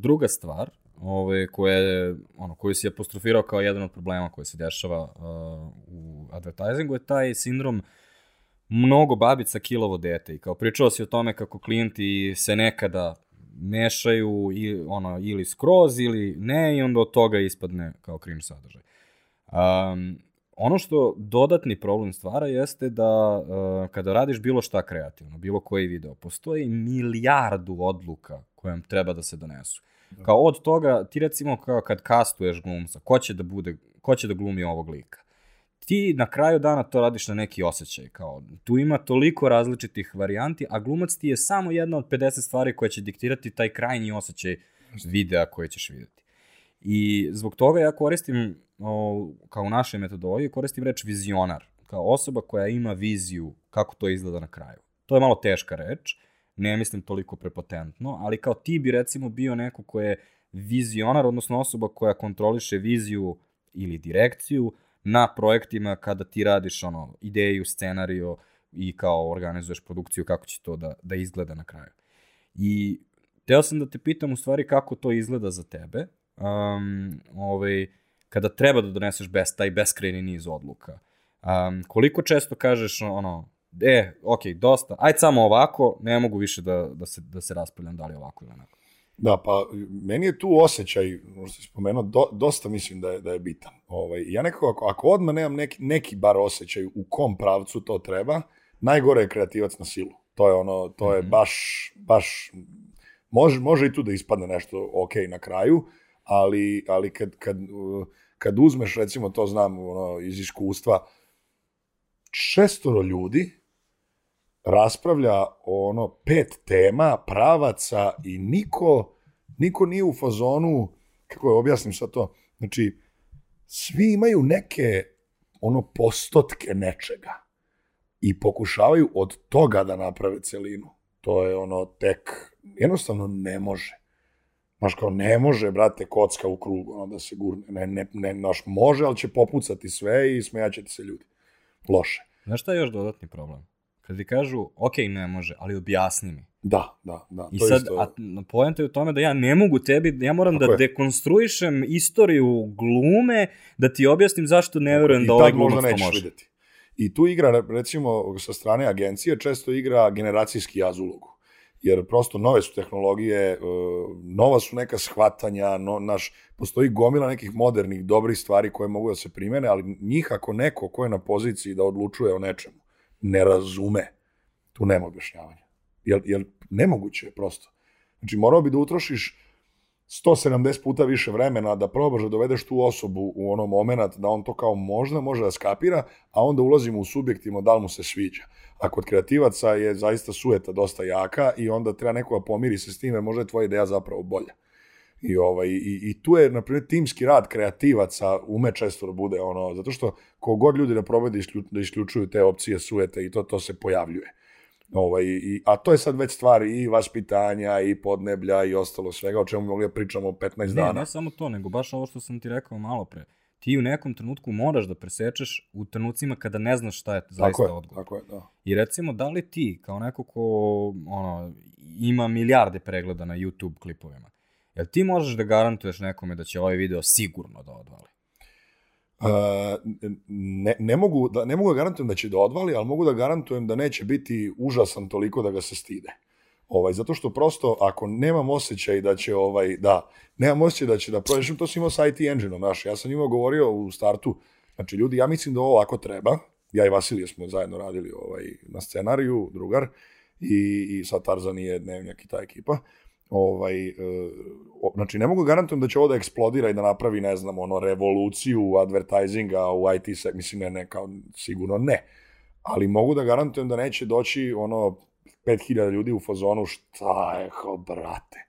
druga stvar, ove, koja je, ono, koju si apostrofirao kao jedan od problema koji se dešava uh, u advertisingu je taj sindrom mnogo babica kilovo dete i kao pričao si o tome kako klijenti se nekada mešaju i, ono, ili skroz ili ne i onda od toga ispadne kao cringe sadržaj. Um, ono što dodatni problem stvara jeste da uh, kada radiš bilo šta kreativno, bilo koji video, postoji milijardu odluka koje vam treba da se donesu. Kao od toga, ti recimo kao kad kastuješ glumca, ko će da bude, ko će da glumi ovog lika? Ti na kraju dana to radiš na neki osjećaj, kao tu ima toliko različitih varijanti, a glumac ti je samo jedna od 50 stvari koja će diktirati taj krajnji osjećaj videa koje ćeš videti. I zbog toga ja koristim, o, kao u našoj metodologiji, koristim reč vizionar, kao osoba koja ima viziju kako to izgleda na kraju. To je malo teška reč, ne mislim toliko prepotentno, ali kao ti bi recimo bio neko ko je vizionar, odnosno osoba koja kontroliše viziju ili direkciju na projektima kada ti radiš ono, ideju, scenariju i kao organizuješ produkciju kako će to da, da izgleda na kraju. I teo sam da te pitam u stvari kako to izgleda za tebe, um, ovaj, kada treba da doneseš bes, taj beskrajni niz odluka. Um, koliko često kažeš ono, e, ok, dosta, ajde samo ovako, ne mogu više da, da, se, da se raspravljam da li ovako ili onako. Da, pa meni je tu osjećaj, možda si spomenuo, do, dosta mislim da je, da je bitan. Ovaj, ja nekako, ako, ako odmah nemam neki, neki bar osjećaj u kom pravcu to treba, najgore je kreativac na silu. To je ono, to je baš, baš, može, može i tu da ispadne nešto ok na kraju, ali, ali kad, kad, uh, kad uzmeš, recimo, to znam ono, iz iskustva, šestoro ljudi raspravlja o ono pet tema, pravaca i niko, niko nije u fazonu, kako je objasnim sad to, znači, svi imaju neke ono postotke nečega i pokušavaju od toga da naprave celinu. To je ono tek, jednostavno ne može. Znaš, kao ne može, brate, kocka u krugu, ono da se gurne. Ne, ne, ne, znaš, može, ali će popucati sve i smejaće ti se ljudi. Loše. Znaš šta je još dodatni problem? Kad ti kažu, ok, ne može, ali objasni mi. Da, da, da. I to sad, isto, a pojenta je u tome da ja ne mogu tebi, ja moram Tako da je. dekonstruišem istoriju glume, da ti objasnim zašto ne verujem da ovaj glumac to može. videti. I tu igra, recimo, sa strane agencije, često igra generacijski jaz ulogu. Jer prosto nove su tehnologije, e, nova su neka shvatanja, no, naš, postoji gomila nekih modernih, dobrih stvari koje mogu da se primene, ali njih ako neko ko je na poziciji da odlučuje o nečemu, ne razume, tu nema objašnjavanja. Jer, jer nemoguće je prosto. Znači, morao bi da utrošiš 170 puta više vremena da probaš da dovedeš tu osobu u ono moment da on to kao možda može da skapira, a onda ulazimo u subjektivno da li mu se sviđa. A kod kreativaca je zaista sueta dosta jaka i onda treba neko da pomiri se s time, možda je tvoja ideja zapravo bolja. I, ovaj, i, i tu je, na primjer, timski rad kreativaca ume često da bude ono, zato što kogod ljudi da probaju da, isklju, da isključuju te opcije sujete i to, to se pojavljuje. Ovaj, i, a to je sad već stvar i vaspitanja i podneblja i ostalo svega o čemu mogli da pričamo 15 Ne, dana. ne samo to, nego baš ovo što sam ti rekao malo pre. Ti u nekom trenutku moraš da presečeš u trenucima kada ne znaš šta je tako zaista je, odgovor. tako je, da. I recimo, da li ti, kao neko ko ono, ima milijarde pregleda na YouTube klipovima, jel ti možeš da garantuješ nekome da će ovaj video sigurno da odvali? Uh, ne, ne, mogu da, ne mogu da garantujem da će da odvali, ali mogu da garantujem da neće biti užasan toliko da ga se stide. Ovaj, zato što prosto, ako nemam osjećaj da će, ovaj, da, nemam osjećaj da će da prođeš, to sam imao sa IT engine-om, znaš, ja sam imao govorio u startu, znači, ljudi, ja mislim da ovo ovako treba, ja i Vasilije smo zajedno radili ovaj, na scenariju, drugar, i, i sa Tarzan je dnevnjak i ta ekipa, ovaj, e, o- znači ne mogu garantujem da će ovo da eksplodira i da napravi, ne znam, ono, revoluciju advertisinga u IT se, mislim, ne, ne, kao, sigurno ne. Ali mogu da garantujem da neće doći, ono, 5000 ljudi u fazonu, šta je, kao, brate.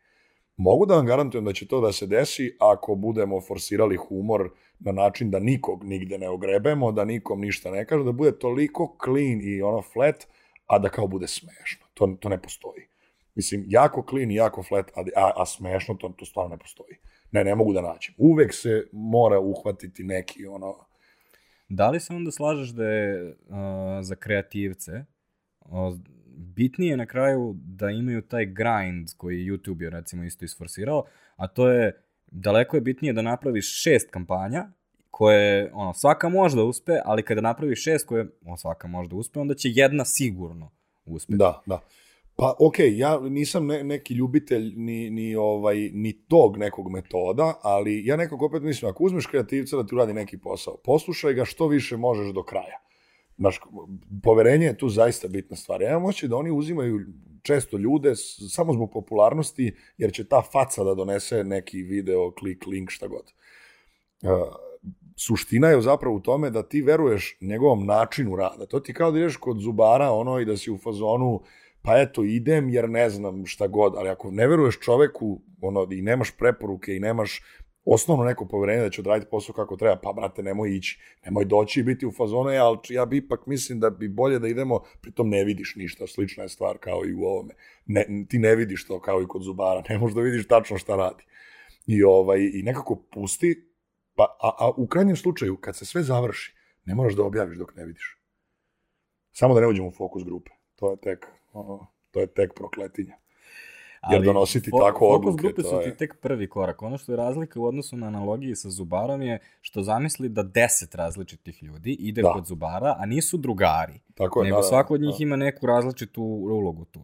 Mogu da vam garantujem da će to da se desi ako budemo forsirali humor na način da nikog nigde ne ogrebemo, da nikom ništa ne kaže, da bude toliko clean i ono flat, a da kao bude smešno. To, to ne postoji. Mislim, jako clean i jako flat, a, a, a smešno to, to stvarno ne postoji. Ne, ne mogu da nađem. Uvek se mora uhvatiti neki ono... Da li se onda slažeš da je uh, za kreativce uh, bitnije na kraju da imaju taj grind koji YouTube je recimo isto isforsirao, a to je daleko je bitnije da napraviš šest kampanja koje, ono, svaka može da uspe, ali kada napraviš šest koje, o, svaka može da uspe, onda će jedna sigurno uspeti. Da, da. Pa okej, okay, ja nisam ne, neki ljubitelj ni, ni, ovaj, ni tog nekog metoda, ali ja nekako opet mislim, ako uzmeš kreativca da ti uradi neki posao, poslušaj ga što više možeš do kraja. Znaš, poverenje je tu zaista bitna stvar. Ja imam da oni uzimaju često ljude samo zbog popularnosti, jer će ta faca da donese neki video, klik, link, šta god. Uh, suština je zapravo u tome da ti veruješ njegovom načinu rada. To ti kao da ideš kod zubara ono i da si u fazonu pa eto idem jer ne znam šta god, ali ako ne veruješ čoveku ono, i nemaš preporuke i nemaš osnovno neko poverenje da će odraditi posao kako treba, pa brate nemoj ići, nemoj doći i biti u fazonu, "E, ali ja bi ipak mislim da bi bolje da idemo, pritom ne vidiš ništa, slična je stvar kao i u ovome. Ne, ti ne vidiš to kao i kod zubara, ne možeš da vidiš tačno šta radi. I, ovaj, i nekako pusti, pa, a, a u krajnjem slučaju, kad se sve završi, ne moraš da objaviš dok ne vidiš. Samo da ne uđemo u fokus grupe. To je tek, to je tek prokletinja. Jer donositi tako Fokus odluke, grupe to su je- ti tek prvi korak. Ono što je razlika u odnosu na analogiji sa zubarom je što zamisli da deset različitih ljudi ide Da. kod zubara, a nisu drugari. Tako je, nego da, svako od njih da. ima neku različitu ulogu tu.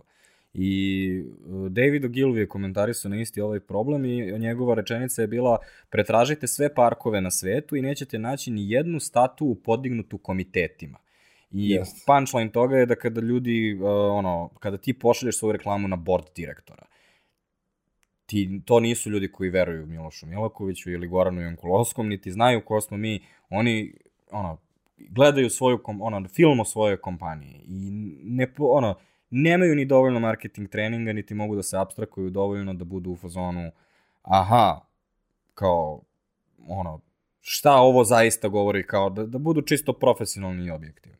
I uh, David Ogilvy je komentarisao na isti ovaj problem i njegova rečenica je bila pretražite sve parkove na svetu i nećete naći ni jednu statu podignutu komitetima. I Jeste. punchline toga je da kada ljudi, uh, ono, kada ti pošalješ svoju reklamu na board direktora, ti, to nisu ljudi koji veruju Milošu Milakoviću ili Goranu Jankulovskom, niti znaju ko smo mi, oni, ono, gledaju svoju, kom, ono, film o svojoj kompaniji i ne, ono, nemaju ni dovoljno marketing treninga, niti mogu da se abstrakuju dovoljno da budu u fazonu, aha, kao, ono, šta ovo zaista govori, kao da, da budu čisto profesionalni i objektivni.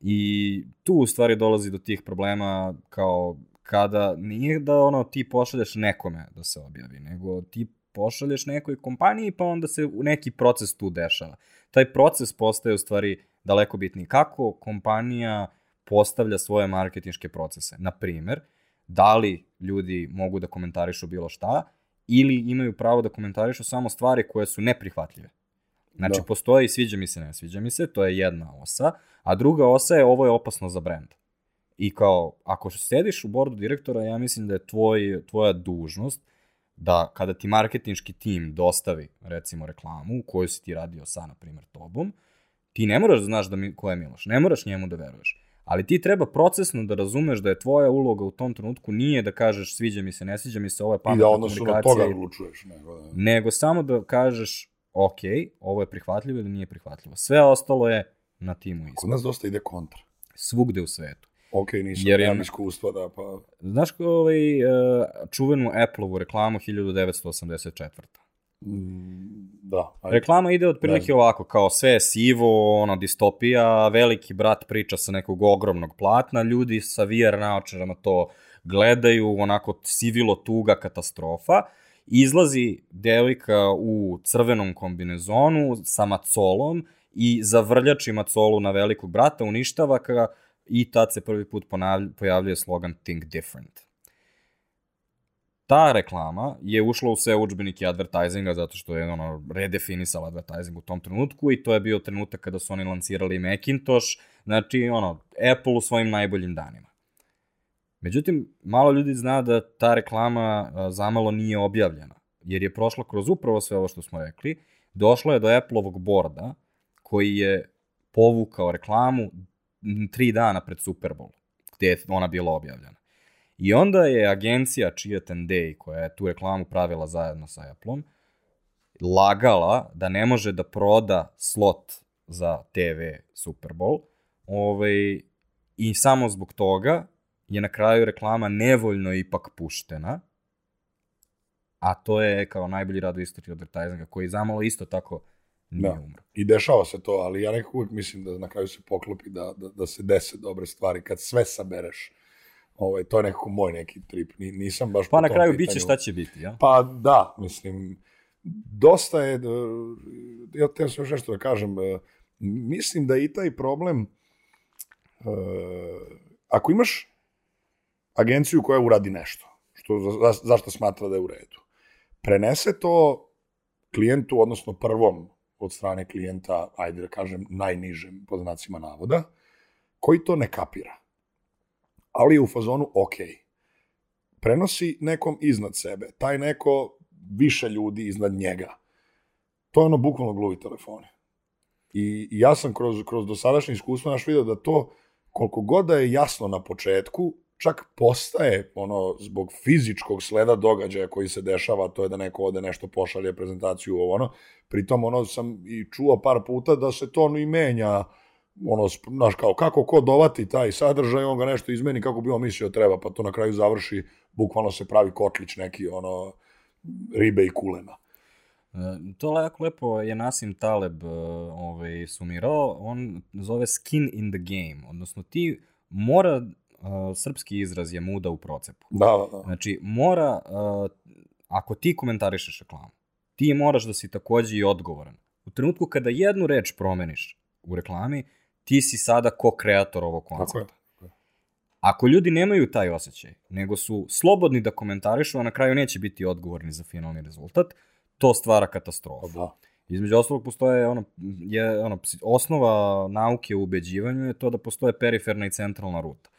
I tu u stvari dolazi do tih problema kao kada nije da ono ti pošalješ nekome da se objavi, nego ti pošalješ nekoj kompaniji pa onda se neki proces tu dešava. Taj proces postaje u stvari daleko bitniji. Kako kompanija postavlja svoje marketinške procese? Na primer, da li ljudi mogu da komentarišu bilo šta ili imaju pravo da komentarišu samo stvari koje su neprihvatljive. Znači, Da. postoji sviđa mi se, ne sviđa mi se, to je jedna osa, a druga osa je ovo je opasno za brend. I kao, ako sediš u bordu direktora, ja mislim da je tvoj, tvoja dužnost da kada ti marketinški tim dostavi, recimo, reklamu koju si ti radio sa, na primjer, tobom, ti ne moraš da znaš da mi, ko je Miloš, ne moraš njemu da veruješ. Ali ti treba procesno da razumeš da je tvoja uloga u tom trenutku nije da kažeš sviđa mi se, ne sviđa mi se, ovo je I pametna da odnosu na komunikacija. toga i- odlučuješ. Nego, da. nego samo da kažeš, ok, ovo je prihvatljivo ili nije prihvatljivo. Sve ostalo je na timu isto. Kod nas dosta ide kontra. Svugde u svetu. Ok, nisam, Jer je- nemam iskustva da, pa... Znaš ovaj, uh, čuvenu Apple-ovu reklamu 1984. Mm, da, ajde. Reklama ide otprilike Ne. ovako, kao sve je sivo, ono, distopija, veliki brat priča sa nekog ogromnog platna, ljudi sa VR naočarama to gledaju, onako sivilo tuga katastrofa, izlazi devojka u crvenom kombinezonu sa macolom i zavrljači macolu na velikog brata, uništava ga i tad se prvi put pojavljuje slogan Think Different ta reklama je ušla u sve učbenike advertisinga zato što je ono redefinisala advertising u tom trenutku i to je bio trenutak kada su oni lancirali Macintosh, znači ono Apple u svojim najboljim danima. Međutim, malo ljudi zna da ta reklama zamalo nije objavljena, jer je prošla kroz upravo sve ovo što smo rekli, došla je do Apple-ovog borda koji je povukao reklamu tri dana pred Super Bowl, gde je ona bila objavljena. I onda je agencija Chiat and Day, koja je tu reklamu pravila zajedno sa Apple-om, lagala da ne može da proda slot za TV Super Bowl, ovaj, i samo zbog toga je na kraju reklama nevoljno ipak puštena, a to je kao najbolji rad u istoriji advertisinga, koji zamalo isto tako nije Da. umro. I dešava se to, ali ja nekako uvijek mislim da na kraju se poklopi da, da, da se dese dobre stvari kad sve sabereš. Ovaj, to je nekako moj neki trip. Ni, nisam baš Pa na kraju pitanju. biće šta će biti, ja? Pa da, mislim, dosta je, e, ja te sam još nešto da kažem, e, mislim da i taj problem, e, ako imaš agenciju koja uradi nešto, što, za, za- zašto smatra da je u redu, prenese to klijentu, odnosno prvom od strane klijenta, ajde da kažem, najnižem pod znacima navoda, koji to ne kapira. Ali je u fazonu, ok, prenosi nekom iznad sebe, taj neko više ljudi iznad njega. To je ono bukvalno gluvi telefoni. I, i ja sam kroz, kroz dosadašnje iskustvo naš video da to, koliko god da je jasno na početku, čak postaje ono zbog fizičkog sleda događaja koji se dešava, to je da neko ode nešto pošalje prezentaciju ovo ono. Pritom ono sam i čuo par puta da se to ono i menja ono, znaš, kao kako ko dovati taj sadržaj, on ga nešto izmeni kako bi on mislio treba, pa to na kraju završi, bukvalno se pravi kotlić neki, ono, ribe i kulena. E, To jako lepo je Nasim Taleb e, ovaj, sumirao, on zove skin in the game, odnosno ti mora, srpski izraz je muda u procepu. Da, da, da. Znači, mora, ako ti komentarišeš reklamu, ti moraš da si takođe i odgovoran. U trenutku kada jednu reč promeniš u reklami, ti si sada ko kreator ovog Tako je. koncepta. Ako ljudi nemaju taj osjećaj, nego su slobodni da komentarišu, a na kraju neće biti odgovorni za finalni rezultat, to stvara Pa katastrofu. da. Između ostalog postoje ono, je, ono, osnova nauke u ubeđivanju je to da postoje periferna i centralna ruta.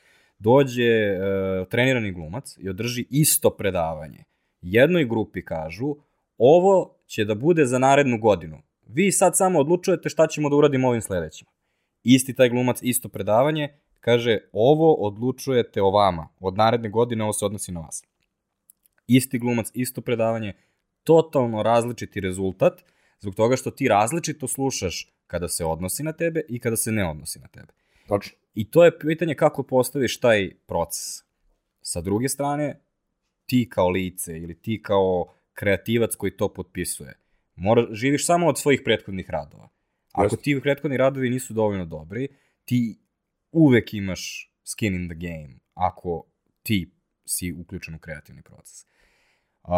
Dođe e, trenirani glumac i održi isto predavanje. Jednoj grupi kažu, ovo će da bude za narednu godinu. Vi sad samo odlučujete šta ćemo da uradimo ovim sledećima. Isti taj glumac, isto predavanje, kaže, ovo odlučujete o vama. Od naredne godine ovo se odnosi na vas. isti glumac, isto predavanje, totalno različiti rezultat, zbog toga što ti različito slušaš kada se odnosi na tebe i kada se ne odnosi na tebe. Tačno. I to je pitanje kako postaviš taj proces. Sa druge strane, ti kao lice ili ti kao kreativac koji to potpisuje, mora, živiš samo od svojih prethodnih radova. Ako ti prethodni radovi nisu dovoljno dobri, ti uvek imaš skin in the game ako ti si uključen u kreativni proces. Uh,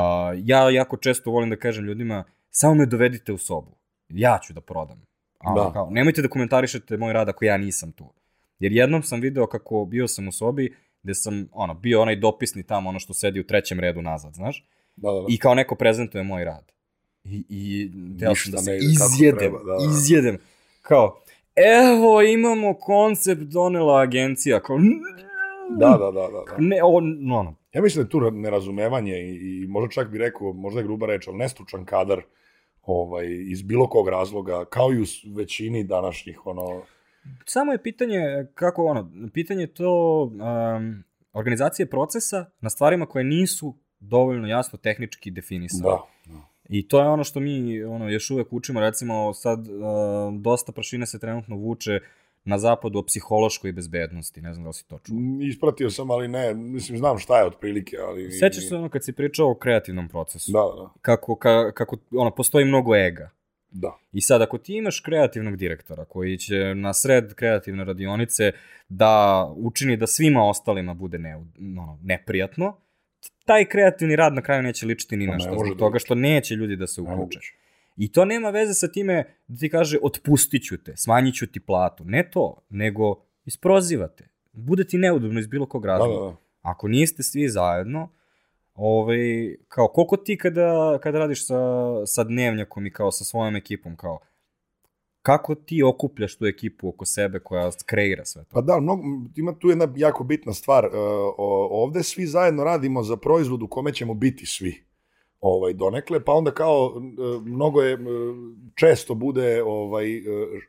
ja jako često volim da kažem ljudima, samo me dovedite u sobu. Ja ću da prodam. A, Da. Kao, nemojte da komentarišete moj rad ako ja nisam tu. Jer jednom sam video kako bio sam u sobi gde sam ono, bio onaj dopisni tamo, ono što sedi u trećem redu nazad, znaš? Da, da, da. I kao neko prezentuje moj rad. I, i teo sam da se izjedem, treba, da, da. izjedem. Kao, evo imamo koncept donela agencija. Kao, Da, da, da, da, da. ne, ovo, no, no. Ja mislim da je tu nerazumevanje i, i možda čak bi rekao, možda je gruba reč, ali nestručan kadar ovaj, iz bilo kog razloga, kao i u većini današnjih, ono, Samo je pitanje kako ono, pitanje je to um, organizacije procesa na stvarima koje nisu dovoljno jasno tehnički definisane. da, da. I to je ono što mi ono, još uvek učimo, recimo sad uh, dosta prašine se trenutno vuče na zapadu o psihološkoj bezbednosti, ne znam da li si to čuo. M, Ispratio sam, ali ne, mislim, znam šta je otprilike, ali... Sećaš se ono kad si pričao o kreativnom procesu? Da, da, Kako, ka, kako ono, postoji mnogo ega. Da. I sad, ako ti imaš kreativnog direktora koji će na sred kreativne radionice da učini da svima ostalima bude ne, ono, neprijatno, taj kreativni rad na kraju neće ličiti ni Pa na što, zbog da toga što neće ljudi da se uključe. I to nema veze sa time da ti kaže otpustit ću te, smanjit ću ti platu. Ne to, nego isprozivate. Bude ti neudobno iz bilo kog Da, razloga. da, da. Ako niste svi zajedno, ovaj, kao koliko ti kada, kada radiš sa, sa dnevnjakom i kao sa svojom ekipom, kao kako ti okupljaš tu ekipu oko sebe koja kreira sve to? Pa da, mnogo, ima tu jedna jako bitna stvar. E, ovde svi zajedno radimo za proizvod u kome ćemo biti svi ovaj donekle, pa onda kao e, mnogo je e, često bude ovaj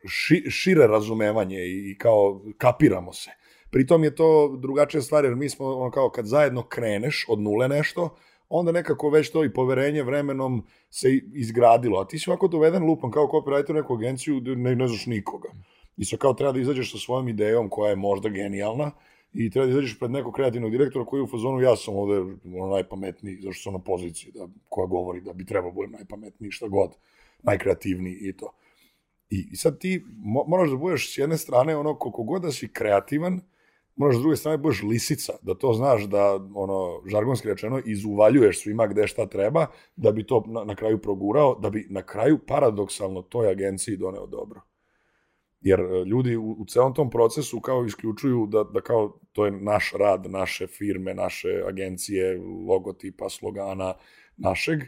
ši, šire razumevanje i kao kapiramo se. Pritom je to drugačija stvar jer mi smo ono kao kad zajedno kreneš od nule nešto, onda nekako već to i poverenje vremenom se izgradilo. A ti si ovako doveden lupan kao copywriter u neku agenciju ne, ne znaš nikoga. I sad kao treba da izađeš sa svojom idejom koja je možda genijalna i treba da izađeš pred nekog kreativnog direktora koji je u fazonu ja sam ovde ono, najpametniji, zašto sam na poziciji da, koja govori da bi trebao budem najpametniji, šta god, najkreativniji i to. I, i sad ti mo, moraš da budeš s jedne strane ono koliko god da si kreativan, moraš s druge strane da budeš lisica, da to znaš da ono žargonski rečeno izuvaljuješ svima gde šta treba da bi to na, na kraju progurao, da bi na kraju paradoksalno toj agenciji doneo dobro. Jer e, ljudi u, u celom tom procesu kao isključuju da, da kao to je naš rad, naše firme, naše agencije, logotipa, slogana našeg,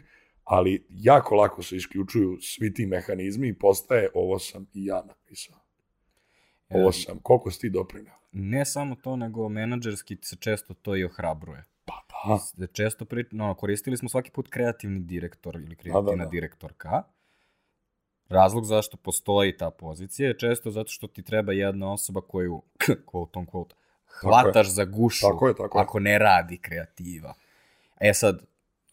ali jako lako se isključuju svi ti mehanizmi i postaje ovo sam i ja napisao. Ovo sam, koliko si ti doprinao? Ne samo to, nego menadžerski se često to i ohrabruje. Pa da. Da često pri, no, koristili smo svaki put kreativni direktor ili kreativna da. direktorka. Razlog zašto postoji ta pozicija je često zato što ti treba jedna osoba koju, quote on quote, hvataš za gušu Tako je, tako je. ako ne radi kreativa. E sad,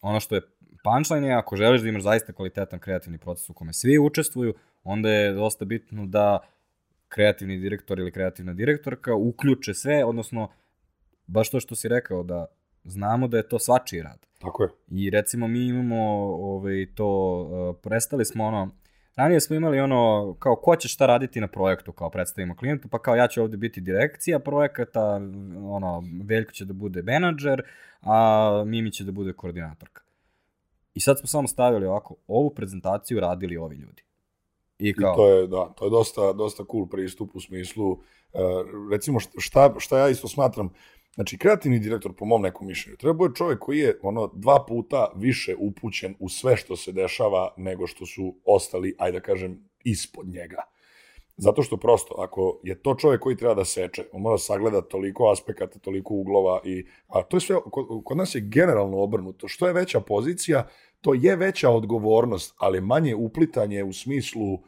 ono što je punchline je, ako želiš da imaš zaista kvalitetan kreativni proces u kome svi učestvuju, onda je dosta bitno da kreativni direktor ili kreativna direktorka uključe sve, odnosno baš to što si rekao, da znamo da je to svačiji rad. Tako je. I recimo mi imamo ovaj, to, uh, prestali smo ono, ranije smo imali ono, kao ko će šta raditi na projektu, kao predstavimo klijentu, pa kao ja ću ovde biti direkcija projekata, ono, Veljko će da bude menadžer, a Mimi će da bude koordinatorka. I sad smo samo stavili ovako, ovu prezentaciju radili ovi ljudi. I I kao, to je, da, to je dosta, dosta cool pristup u smislu, uh, recimo šta, šta ja isto smatram, znači kreativni direktor po mom nekom mišljenju, treba bude čovjek koji je ono dva puta više upućen u sve što se dešava nego što su ostali, ajde da kažem, ispod njega. Zato što prosto, ako je to čovjek koji treba da seče, on mora da sagleda toliko aspekata, toliko uglova i, a to je sve, kod, kod nas je generalno obrnuto. Što je veća pozicija, to je veća odgovornost, ali manje uplitanje u smislu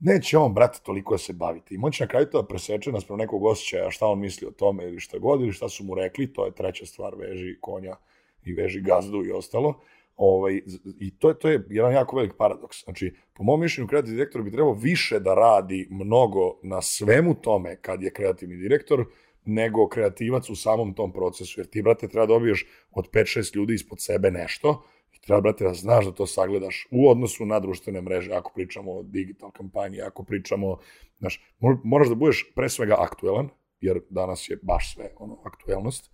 neće on, brate, toliko da se baviti. I moći na kraju to da preseče nas nekog osjećaja šta on misli o tome ili šta god, ili šta su mu rekli, to je treća stvar, veži konja i veži gazdu i ostalo. Ovaj, I to je, to je jedan jako velik paradoks. Znači, po mom mišljenju, kreativni direktor bi trebao više da radi mnogo na svemu tome kad je kreativni direktor, nego kreativac u samom tom procesu. Jer ti, brate, treba da dobiješ od 5-6 ljudi ispod sebe nešto treba, brate, da znaš da to sagledaš u odnosu na društvene mreže, ako pričamo o digital kampanji, ako pričamo, znaš, mo- moraš da budeš pre svega aktuelan, jer danas je baš sve ono, aktuelnost,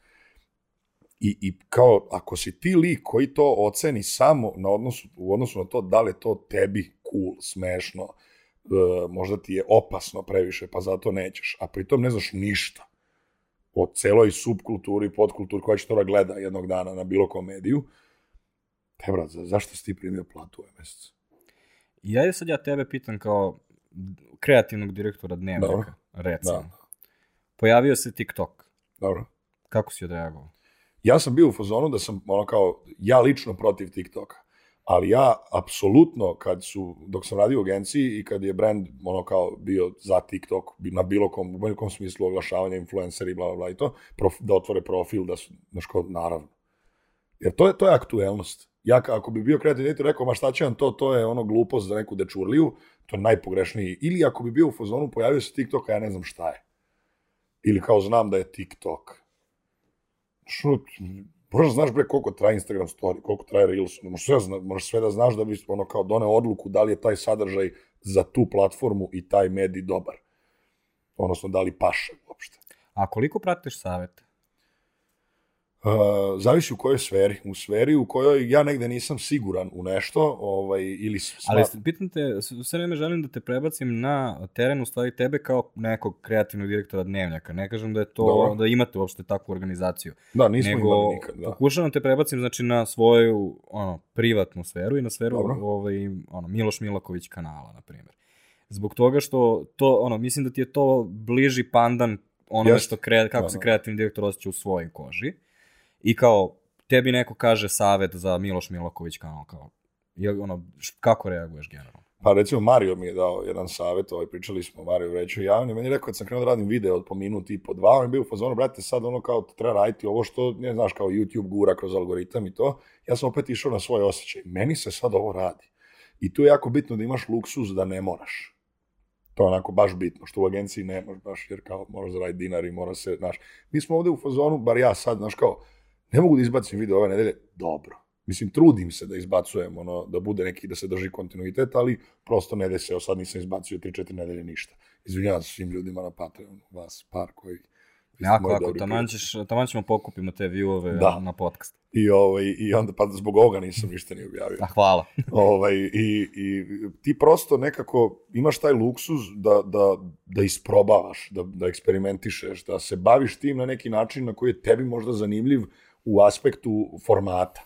I, I kao, ako si ti lik koji to oceni samo na odnosu, u odnosu na to da li to tebi cool, smešno, e, možda ti je opasno previše, pa zato nećeš, a pritom ne znaš ništa o celoj subkulturi, podkulturi koja će to da gleda jednog dana na bilo kom mediju, te brat, za, zašto si ti primio platu ovaj mesec? I ja sad ja tebe pitam kao kreativnog direktora dnevnika, Dobro. recimo. Da. Pojavio se TikTok. Dobro. Kako si odreagovao? Ja sam bio u fazonu da sam ono kao, ja lično protiv TikToka, ali ja apsolutno kad su, dok sam radio u agenciji i kad je brand ono kao bio za TikTok, na bilo kom, u bilo kom smislu oglašavanja influenceri i bla, bla, bla i to, prof, da otvore profil, da su, znaš kao, naravno. Jer to je, to je aktuelnost. Ja ako bi bio kreativni direktor rekao, ma šta će vam to, to je ono glupost za neku dečurliju, to je najpogrešniji. Ili ako bi bio u fazonu, pojavio se TikTok, a ja ne znam šta je. Ili kao znam da je TikTok. Što, moraš da znaš bre koliko traje Instagram story, koliko traje Reels, možeš sve, zna, možeš sve da znaš da bi ono kao doneo odluku da li je taj sadržaj za tu platformu i taj medij dobar. Odnosno, da li paše uopšte. A koliko pratiš savete? Uh, zavisi u kojoj sferi. U sferi u kojoj ja negde nisam siguran u nešto, ovaj, ili s- Ali pitam te, sve vreme želim da te prebacim na teren, u stvari tebe kao nekog kreativnog direktora dnevnjaka. Ne kažem da je to, Dobro. da imate uopšte takvu organizaciju. da, nismo nego imali nikad. Da. pokušavam te prebacim znači na svoju ono privatnu sferu i na sferu Dobro. ovaj ono Miloš Milaković kanala na primjer. Zbog toga što to ono mislim da ti je to bliži pandan onome Jeste. što kre, kako Da, se da. kreativni direktor osjeća u svojoj koži. I kao tebi neko kaže savet za Miloš Milaković kanal kao je, ono, kako reaguješ generalno? Pa recimo Mario mi je dao jedan savjet, ovaj, pričali smo Mario reću javno, meni je rekao kad sam krenuo da radim video od po minut i po dva, on je bio u fazonu, brate, sad ono kao treba raditi ovo što, ne znaš, kao YouTube gura kroz algoritam i to, ja sam opet išao na svoj osjećaj. Meni se sad ovo radi. I tu je jako bitno da imaš luksuz da ne moraš. To je onako baš bitno, što u agenciji nemaš baš, jer kao moraš da radi dinar i mora se, znaš. Mi smo ovde u fazonu, bar ja sad, znaš kao, ne mogu da izbacim video ove nedelje, dobro. Mislim, trudim se da izbacujem, ono, da bude neki, da se drži kontinuitet, ali prosto ne deseo, sad nisam izbacio 3-4 nedelje ništa. Izvinjavam se svim ljudima na Patreonu, vas par koji... Jako, ako taman, ćeš, taman ćemo pokupimo te viewove Da. na podcast. I, ovaj, I onda, pa zbog ovoga nisam ništa ni objavio. A hvala. ovaj, i, i ti prosto nekako imaš taj luksuz da, da, da isprobavaš, da, da eksperimentišeš, da se baviš tim na neki način na koji je tebi možda zanimljiv u aspektu formata.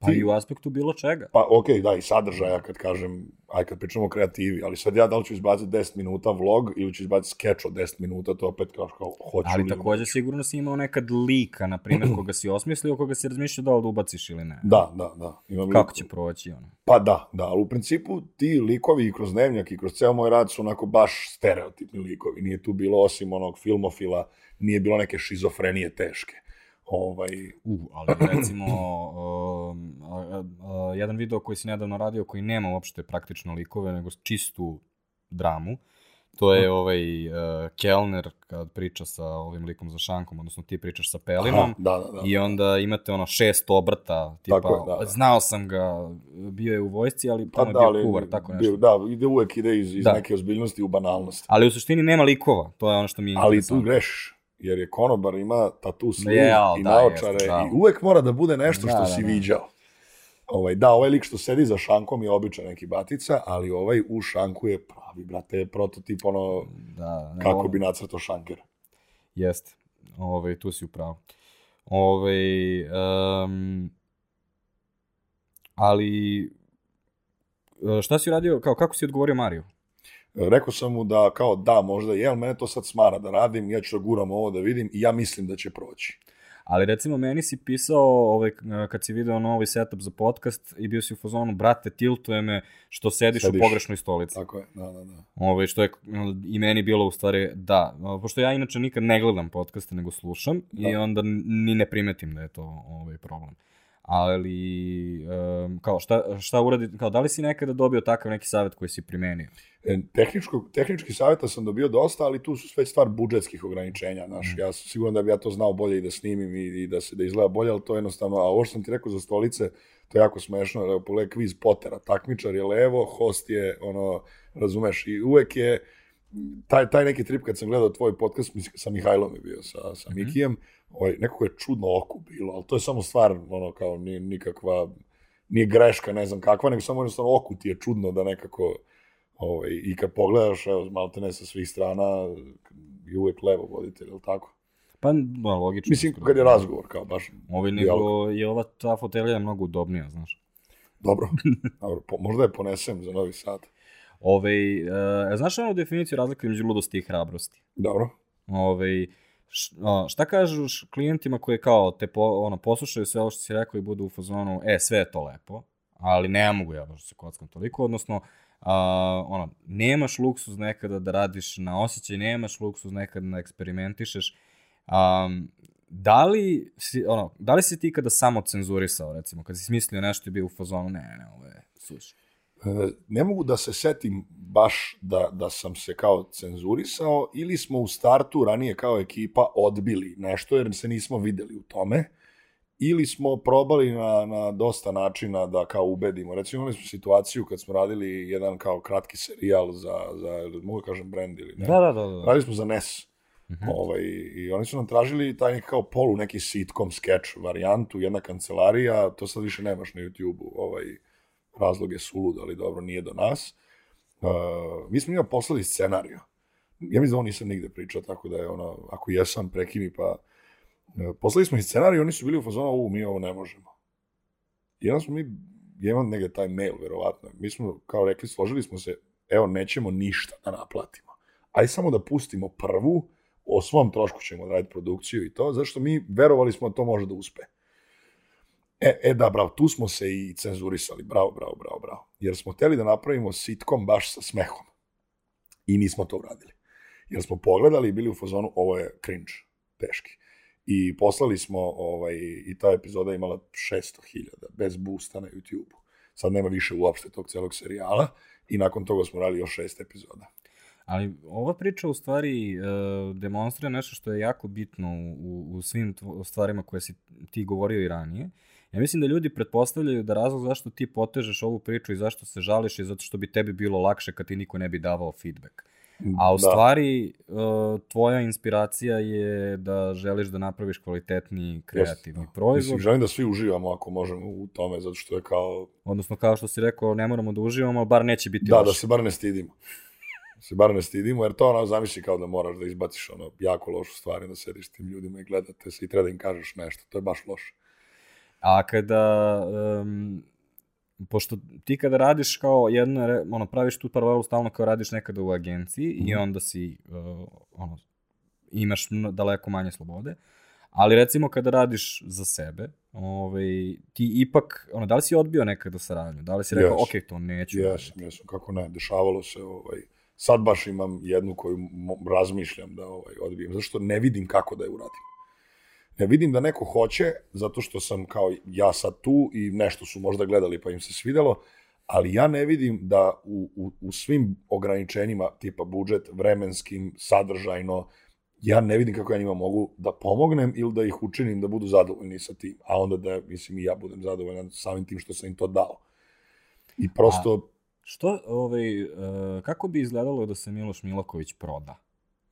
Pa i u aspektu bilo čega. Pa ok, da, i sadržaja kad kažem, aj kad pričamo o kreativi, ali sad ja da li ću izbaciti 10 minuta vlog ili ću izbaciti skeč od 10 minuta, to opet kao, kao hoću Ali takođe neću. sigurno si imao nekad lika, na primjer, koga si osmislio, koga si razmišljao da li da ubaciš ili ne. Da, da, da. Imam Kako lik- će proći ono? Pa da, da, ali u principu ti likovi i kroz dnevnjak i kroz ceo moj rad su onako baš stereotipni likovi. Nije tu bilo osim onog filmofila, nije bilo neke šizofrenije teške. Ovaj, Uh, ali recimo, um, a, a, jedan video koji si nedavno radio, koji nema uopšte praktično likove, nego čistu dramu, to je ovaj uh, Kellner kad priča sa ovim likom za šankom, odnosno ti pričaš sa Pelinom, aha, da, da, da. I onda imate ono šest obrta, tipa, Tako je, da, da. znao sam ga, bio je u vojsci, ali Pa je da, bio kuvar, tako nešto. bio- Da, ide uvek ide iz, iz Da. neke ozbiljnosti u banalnost. Ali u suštini nema likova, to je ono što mi je Ali tu interesantno. Jer je konobar ima tatu sliv i da, naočare jeste, da. i uvek mora da bude nešto Da, što da, si da. viđao. Ovaj, da, ovaj lik što sedi za šankom je običan neki batica, ali ovaj u šanku je pravi, brate, prototip ono Da, ne, kako ono- bi nacrtao šanker. Jeste, Ove, tu si upravo. Ove, um, ali, e, šta si radio, kao, kako si odgovorio Mariju? Rekao sam mu da kao da, možda je, ali mene to sad smara da radim, ja ću da guram ovo da vidim i ja mislim da će proći. Ali recimo meni si pisao ovaj, kad si video novi setup za podcast i bio si u fazonu, brate, tiltuje me što sediš, Sediš. u pogrešnoj stolici. Tako je, da, da, da. Ovaj, što je i meni bilo u stvari, da, pošto ja inače nikad ne gledam podcaste, nego slušam da. i onda ni ne primetim da je to ovaj problem. Ali, um, kao, šta, šta uradi, kao, da li si nekada dobio takav neki savjet koji si primenio? E, tehničko, tehnički savjeta sam dobio dosta, ali tu su sve stvar budžetskih ograničenja, znaš, mm. ja sam siguran da bi ja to znao bolje i da snimim i, i da se da izgleda bolje, ali to je jednostavno, a ovo što sam ti rekao za stolice, to je jako smešno, evo, pogledaj kviz Pottera, takmičar je levo, host je, ono, razumeš, i uvek je, taj, taj neki trip kad sam gledao tvoj podcast, mislim, sa Mihajlom je bio, sa, sa Mikijem, ovaj, nekako je čudno oko bilo, ali to je samo stvar, ono, kao, nije nikakva, nije greška, ne znam kakva, nego samo jednostavno oku ti je čudno da nekako, ovaj, i kad pogledaš, evo, malte ne sa svih strana, je uvek levo voditelj, ili tako? Pa, no, logično. Mislim, kad je razgovor, kao baš. Ovi nego je ova ta fotelja mnogo udobnija, znaš. Dobro, dobro po, možda je ponesem za novi sat. Ove, e, znaš onu definiciju razlike između ludosti i hrabrosti? Dobro. Ove, a, šta kažeš klijentima koji kao te po, ono, poslušaju sve ovo što si rekao i budu u fazonu, e, sve je to lepo, ali ne mogu ja baš da se kockam toliko, odnosno, a, ono, nemaš luksuz nekada da radiš na osjećaj, nemaš luksuz nekada da eksperimentišeš, um, da li si, ono, da li si ti kada samo cenzurisao, recimo, kad si smislio nešto i bio u fazonu, ne, ne, ovo je suš. E, ne mogu da se setim baš da, da sam se kao cenzurisao ili smo u startu ranije kao ekipa odbili nešto jer se nismo videli u tome ili smo probali na, na dosta načina da kao ubedimo. Recimo imali smo situaciju kad smo radili jedan kao kratki serijal za, za mogu da kažem brand ili ne? Da, da, da. da. Radili smo za NES. Uh -huh. ovaj, I oni su nam tražili taj neki kao polu, neki sitcom sketch varijantu, jedna kancelarija, to sad više nemaš na YouTube-u, ovaj, razlog je sulud, ali dobro, nije do nas. Uh, mi smo njima poslali scenariju. Ja mislim da on nisam nigde pričao, tako da je ono, ako jesam, prekini, pa uh, poslali smo i scenariju, oni su bili u fazonu, u, mi ovo ne možemo. Onda smo mi, ja imam negde taj mail, verovatno, mi smo, kao rekli, složili smo se, evo, nećemo ništa da naplatimo. Aj samo da pustimo prvu, o svom trošku ćemo raditi produkciju i to, zašto mi verovali smo da to može da uspe. E, e da, bravo, tu smo se i cenzurisali, bravo, bravo, bravo, bravo. Jer smo hteli da napravimo sitkom baš sa smehom. I nismo to uradili. Jer smo pogledali i bili u fazonu, ovo je cringe, teški. I poslali smo, ovaj, i ta epizoda imala 600.000, bez boosta na YouTube-u. Sad nema više uopšte tog celog serijala i nakon toga smo radili još šest epizoda. Ali ova priča u stvari uh, demonstrira nešto što je jako bitno u, u svim stvarima koje si ti govorio i ranije. Ja mislim da ljudi pretpostavljaju da razlog zašto ti potežeš ovu priču i zašto se žališ je zato što bi tebi bilo lakše kad ti niko ne bi davao feedback. A u da. stvari, uh, tvoja inspiracija je da želiš da napraviš kvalitetni, kreativni Just, da. proizvod. Mislim, želim da svi uživamo ako možemo u tome, zato što je kao... Odnosno, kao što si rekao, ne moramo da uživamo, ali bar neće biti Da, loše. da se bar ne stidimo. Da se bar ne stidimo, jer to ono, zamisli kao da moraš da izbaciš ono jako lošu stvar da sediš tim ljudima i gledate se i treba da im kažeš nešto, to je baš loše. A kada, um, pošto ti kada radiš kao jedno, ono, praviš tu paralelu stalno kao radiš nekada u agenciji mm. i Mhm. onda si, uh, ono, imaš daleko manje slobode, ali recimo kada radiš za sebe, ovaj, ti ipak, ono, da li si odbio nekada saradnju? Da li si rekao, Jes. ok, to neću Jesam, jesam, kako ne, dešavalo se, ovaj, sad baš imam jednu koju razmišljam da ovaj, odbijem, zato što ne vidim kako da je uradim. Ne vidim da neko hoće, zato što sam kao ja sad tu i nešto su možda gledali pa im se svidelo, ali ja ne vidim da u, u, u svim ograničenjima tipa budžet, vremenskim, sadržajno, ja ne vidim kako ja njima mogu da pomognem ili da ih učinim da budu zadovoljni sa tim, a onda da, mislim, i ja budem zadovoljan samim tim što sam im to dao. I prosto, Što, ovaj, uh, kako bi izgledalo da se Miloš Milaković proda?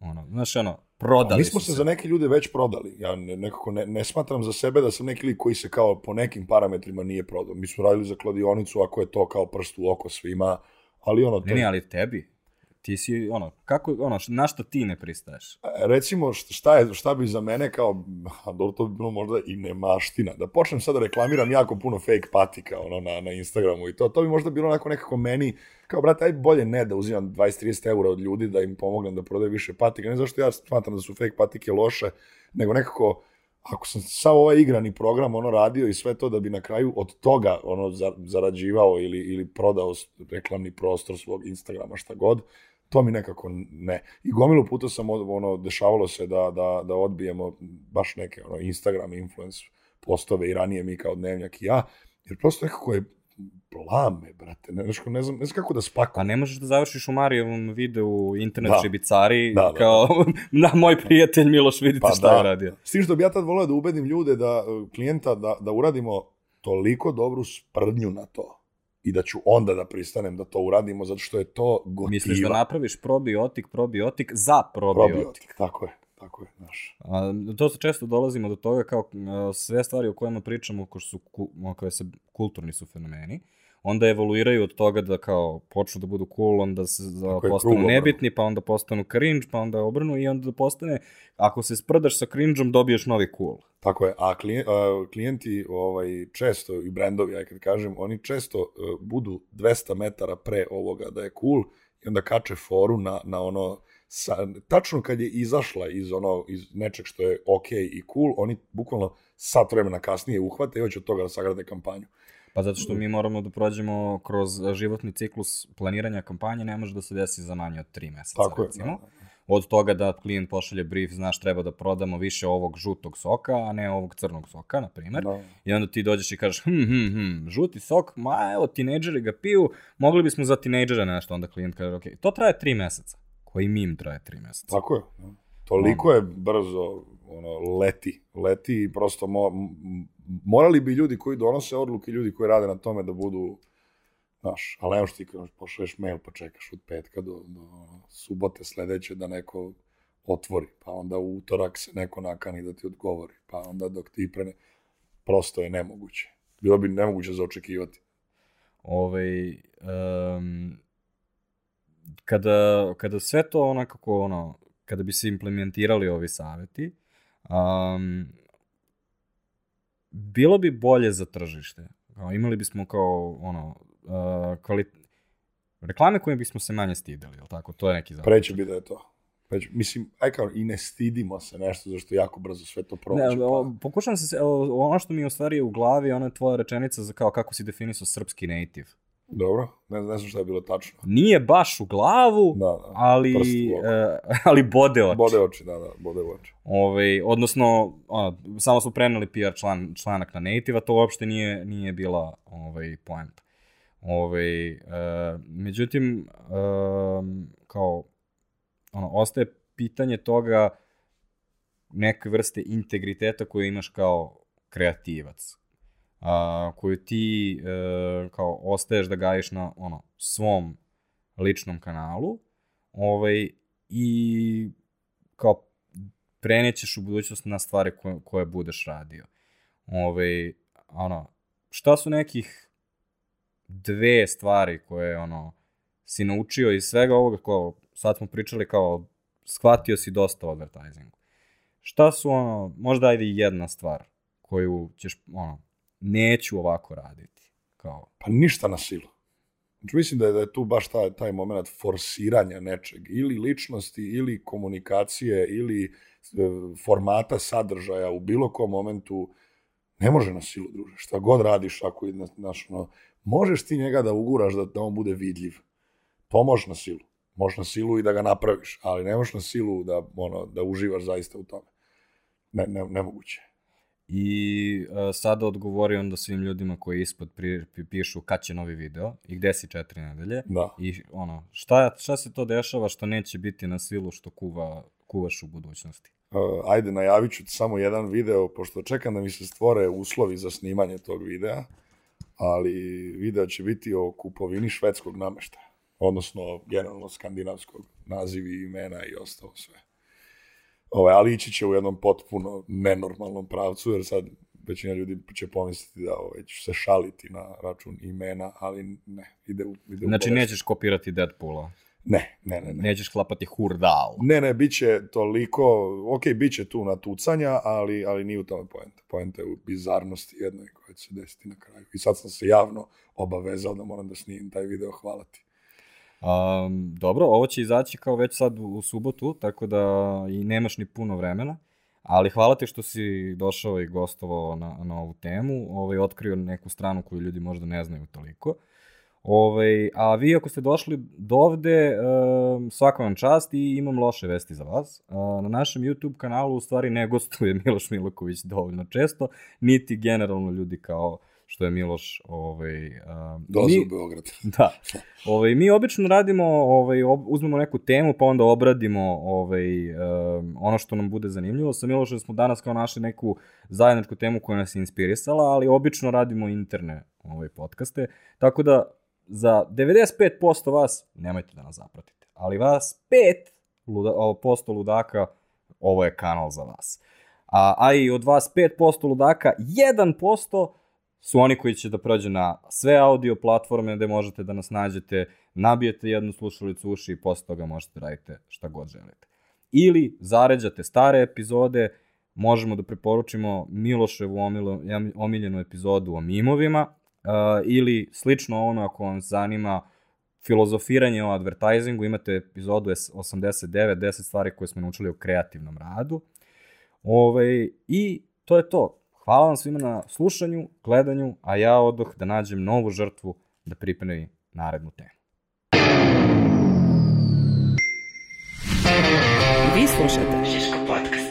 Ono, znaš, ono, prodali mi smo su se za neke ljude već prodali. Ja ne, nekako ne, ne smatram za sebe da sam neki lik koji se kao po nekim parametrima nije prodao. Mi smo radili za kladionicu, ako je to kao prst u oko svima, ali ono, to, Ne, ne, ali tebi. Ti si, ono, kako, ono, na što ti ne pristaješ? recimo št- šta, je, šta bi za mene kao, a dobro, to bi bilo možda i nemaština, da počnem sad da reklamiram jako puno fake patika ono, na, na Instagramu i to, to bi možda bilo onako nekako meni, kao brate, aj bolje ne da uzimam 20-30 eura od ljudi da im pomognem da prodaju više patika, ne zašto ja smatram da su fake patike loše, nego nekako, ako sam sav ovaj igrani program ono radio i sve to da bi na kraju od toga ono za- zarađivao ili, ili prodao reklamni prostor svog Instagrama, šta god, to mi nekako ne. I gomilu puta sam, ono, dešavalo se da, da, da odbijemo baš neke ono, Instagram influence postove i ranije mi kao dnevnjak i ja, jer prosto nekako je blame, brate, ne, znaš, ne znam, ne znam kako da Pa spakujem. ne možeš da završiš u Marijevom videu internet Da. šibicari Da, da, kao na moj prijatelj Miloš vidite Pa šta da. je radio. S tim što bi ja tad volio da ubedim ljude, da e, klijenta, da, da uradimo toliko dobru sprdnju na to i da ću onda da pristanem da to uradimo, zato što je to gotiva. Misliš da napraviš probiotik, probiotik za probiotik. probiotik. Tako je, tako je, znaš. A, to se često dolazimo do toga kao a, sve stvari o kojima pričamo ko su koje se kulturni su fenomeni onda evoluiraju od toga da kao počnu da budu cool, onda se za, je, postanu krug obrnu. nebitni, pa onda postanu cringe, pa onda obrnu i onda da postane, ako se sprdaš sa cringeom, dobiješ novi cool. Tako je, a klije- a, klijenti ovaj, često, i brendovi, aj kad kažem, oni često uh, budu 200 metara pre ovoga da je cool i onda kače foru na, na ono, sa, tačno kad je izašla iz ono iz nečeg što je ok i cool, oni bukvalno sat vremena kasnije uhvate i hoće od toga da sagrade kampanju. Pa zato što mi moramo da prođemo kroz životni ciklus planiranja kampanje, ne može da se desi za manje od 3 meseca, Tako je. recimo. Da, Od toga da klijent pošalje brief, znaš, treba da prodamo više ovog žutog soka, a ne ovog crnog soka, na primer. da. I onda ti dođeš i kažeš, hm, hm, hm, žuti sok, ma evo, tinejdžeri ga piju, mogli bismo za tinejdžere nešto, onda klijent kaže, ok, to traje tri meseca. Koji mim traje tri meseca? Tako je. da. Toliko je brzo ono, leti, leti i prosto mo, morali bi ljudi koji donose odluke, ljudi koji rade na tome da budu Znaš, ali nemaš ti kao pošalješ mail pa čekaš od petka do, do subote sledeće da neko otvori, pa onda u utorak se neko nakani da ti odgovori, pa onda dok ti prene, prosto je nemoguće. Bilo bi nemoguće za očekivati. Ovaj, um, kada, kada sve to onako, ono, kada bi se implementirali ovi saveti, um, bilo bi bolje za tržište. Kao, imali bismo kao, ono, uh, kvalit... reklame koje bismo se manje stideli, jel tako? To je neki zaključak. Preće bi da je to. Preće, mislim, aj kao, i ne stidimo se nešto, zašto jako brzo sve to prođe. Ne, o, pokušam se, se- o, ono što mi je u stvari u glavi, ona je tvoja rečenica za kao kako si definisao srpski native. Dobro, ne, ne znam šta je bilo tačno. Nije baš u glavu, Da, da. ali, prst u oko. e, ali bode oči. Bode oči, da, da, bode oči. Ovaj, odnosno, ono, samo smo preneli PR član, članak na native, a to uopšte nije, nije bila ovaj, poenta. Ovaj, e, međutim, e, kao, ono, ostaje pitanje toga neke vrste integriteta koju imaš kao kreativac. A, koju ti e, kao ostaješ da gajiš na ono, svom ličnom kanalu ovaj, i kao prenećeš u budućnost na stvari koje, koje budeš radio. Ove, ono, šta su nekih dve stvari koje, ono, si naučio iz svega ovoga, kao, sad smo pričali kao, shvatio si dosta o advertisingu. Šta su, ono, možda ajde jedna stvar koju ćeš, ono, neću ovako raditi. Kao, Pa ništa na silu. Znači, mislim da je, da je tu baš taj, taj moment forsiranja nečeg, ili ličnosti, ili komunikacije, ili e, formata sadržaja u bilo kom momentu, ne može na silu, druže. Šta god radiš, ako je, na- znaš, ono, možeš ti njega da uguraš da, da on bude vidljiv. To može na silu. Može na silu i da ga napraviš, ali ne možeš na silu da, ono, da uživaš zaista u tome. Ne, ne, nemoguće. I uh, sada odgovori onda svim ljudima koji ispod pri, pri, pišu kad će novi video i gde si četiri nedelje. Da. I ono, šta, šta se to dešava što neće biti na silu što kuva, kuvaš u budućnosti? Uh, ajde, najavit ću samo jedan video, pošto čekam da mi se stvore uslovi za snimanje tog videa, ali video će biti o kupovini švedskog nameštaja, odnosno generalno skandinavskog nazivi, imena i ostalo sve. Ove, ali ići će u jednom potpuno nenormalnom pravcu, jer sad većina ljudi će pomisliti da ove, ću se šaliti na račun imena, ali ne, ide u, ide u Znači, nećeš kopirati Deadpoola, Ne, ne, ne, ne. nećeš klapati hurdal. Ne, ne, bit će toliko, ok, bit će tu natucanja, ali, ali nije u tome poenta. Poenta je u bizarnosti jednoj koja će se desiti na kraju. I sad sam se javno obavezao da moram da snimim taj video, hvala ti. Um, dobro, ovo će izaći kao već sad u, subotu, tako da i nemaš ni puno vremena, Ali hvala ti što si došao i gostovao na, na ovu temu, ovaj, otkrio neku stranu koju ljudi možda ne znaju toliko. Ovaj, a vi ako ste došli do ovde, uh, svaka vam čast i imam loše vesti za vas. Uh, na našem YouTube kanalu u stvari ne gostuje Miloš Miloković dovoljno često, niti generalno ljudi kao što je Miloš ovaj Dozi mi, u Beograd. Da. Ovaj mi obično radimo ovaj ob, uzmemo neku temu pa onda obradimo ovaj um, ono što nam bude zanimljivo. Sa Milošem smo danas kao našli neku zajedničku temu koja nas je inspirisala, ali obično radimo interne ovaj podcaste. Tako da za 95% vas nemojte da nas zapratite. Ali vas 5 luda, posto ludaka ovo je kanal za vas. A, a i od vas 5% ludaka, 1% su oni koji će da prođu na sve audio platforme gde možete da nas nađete, nabijete jednu slušalicu uši i posle toga možete da radite šta god želite. Ili zaređate stare epizode, možemo da preporučimo Miloševu omiljenu epizodu o mimovima, uh, ili slično ono ako vam zanima filozofiranje o advertisingu, imate epizodu 89, 10 stvari koje smo naučili o kreativnom radu. Ove, ovaj, I to je to. Hvala vam svima na slušanju, gledanju, a ja odoh da nađem novu žrtvu da pripremi narednu temu. Vi slušate Žiško podcast.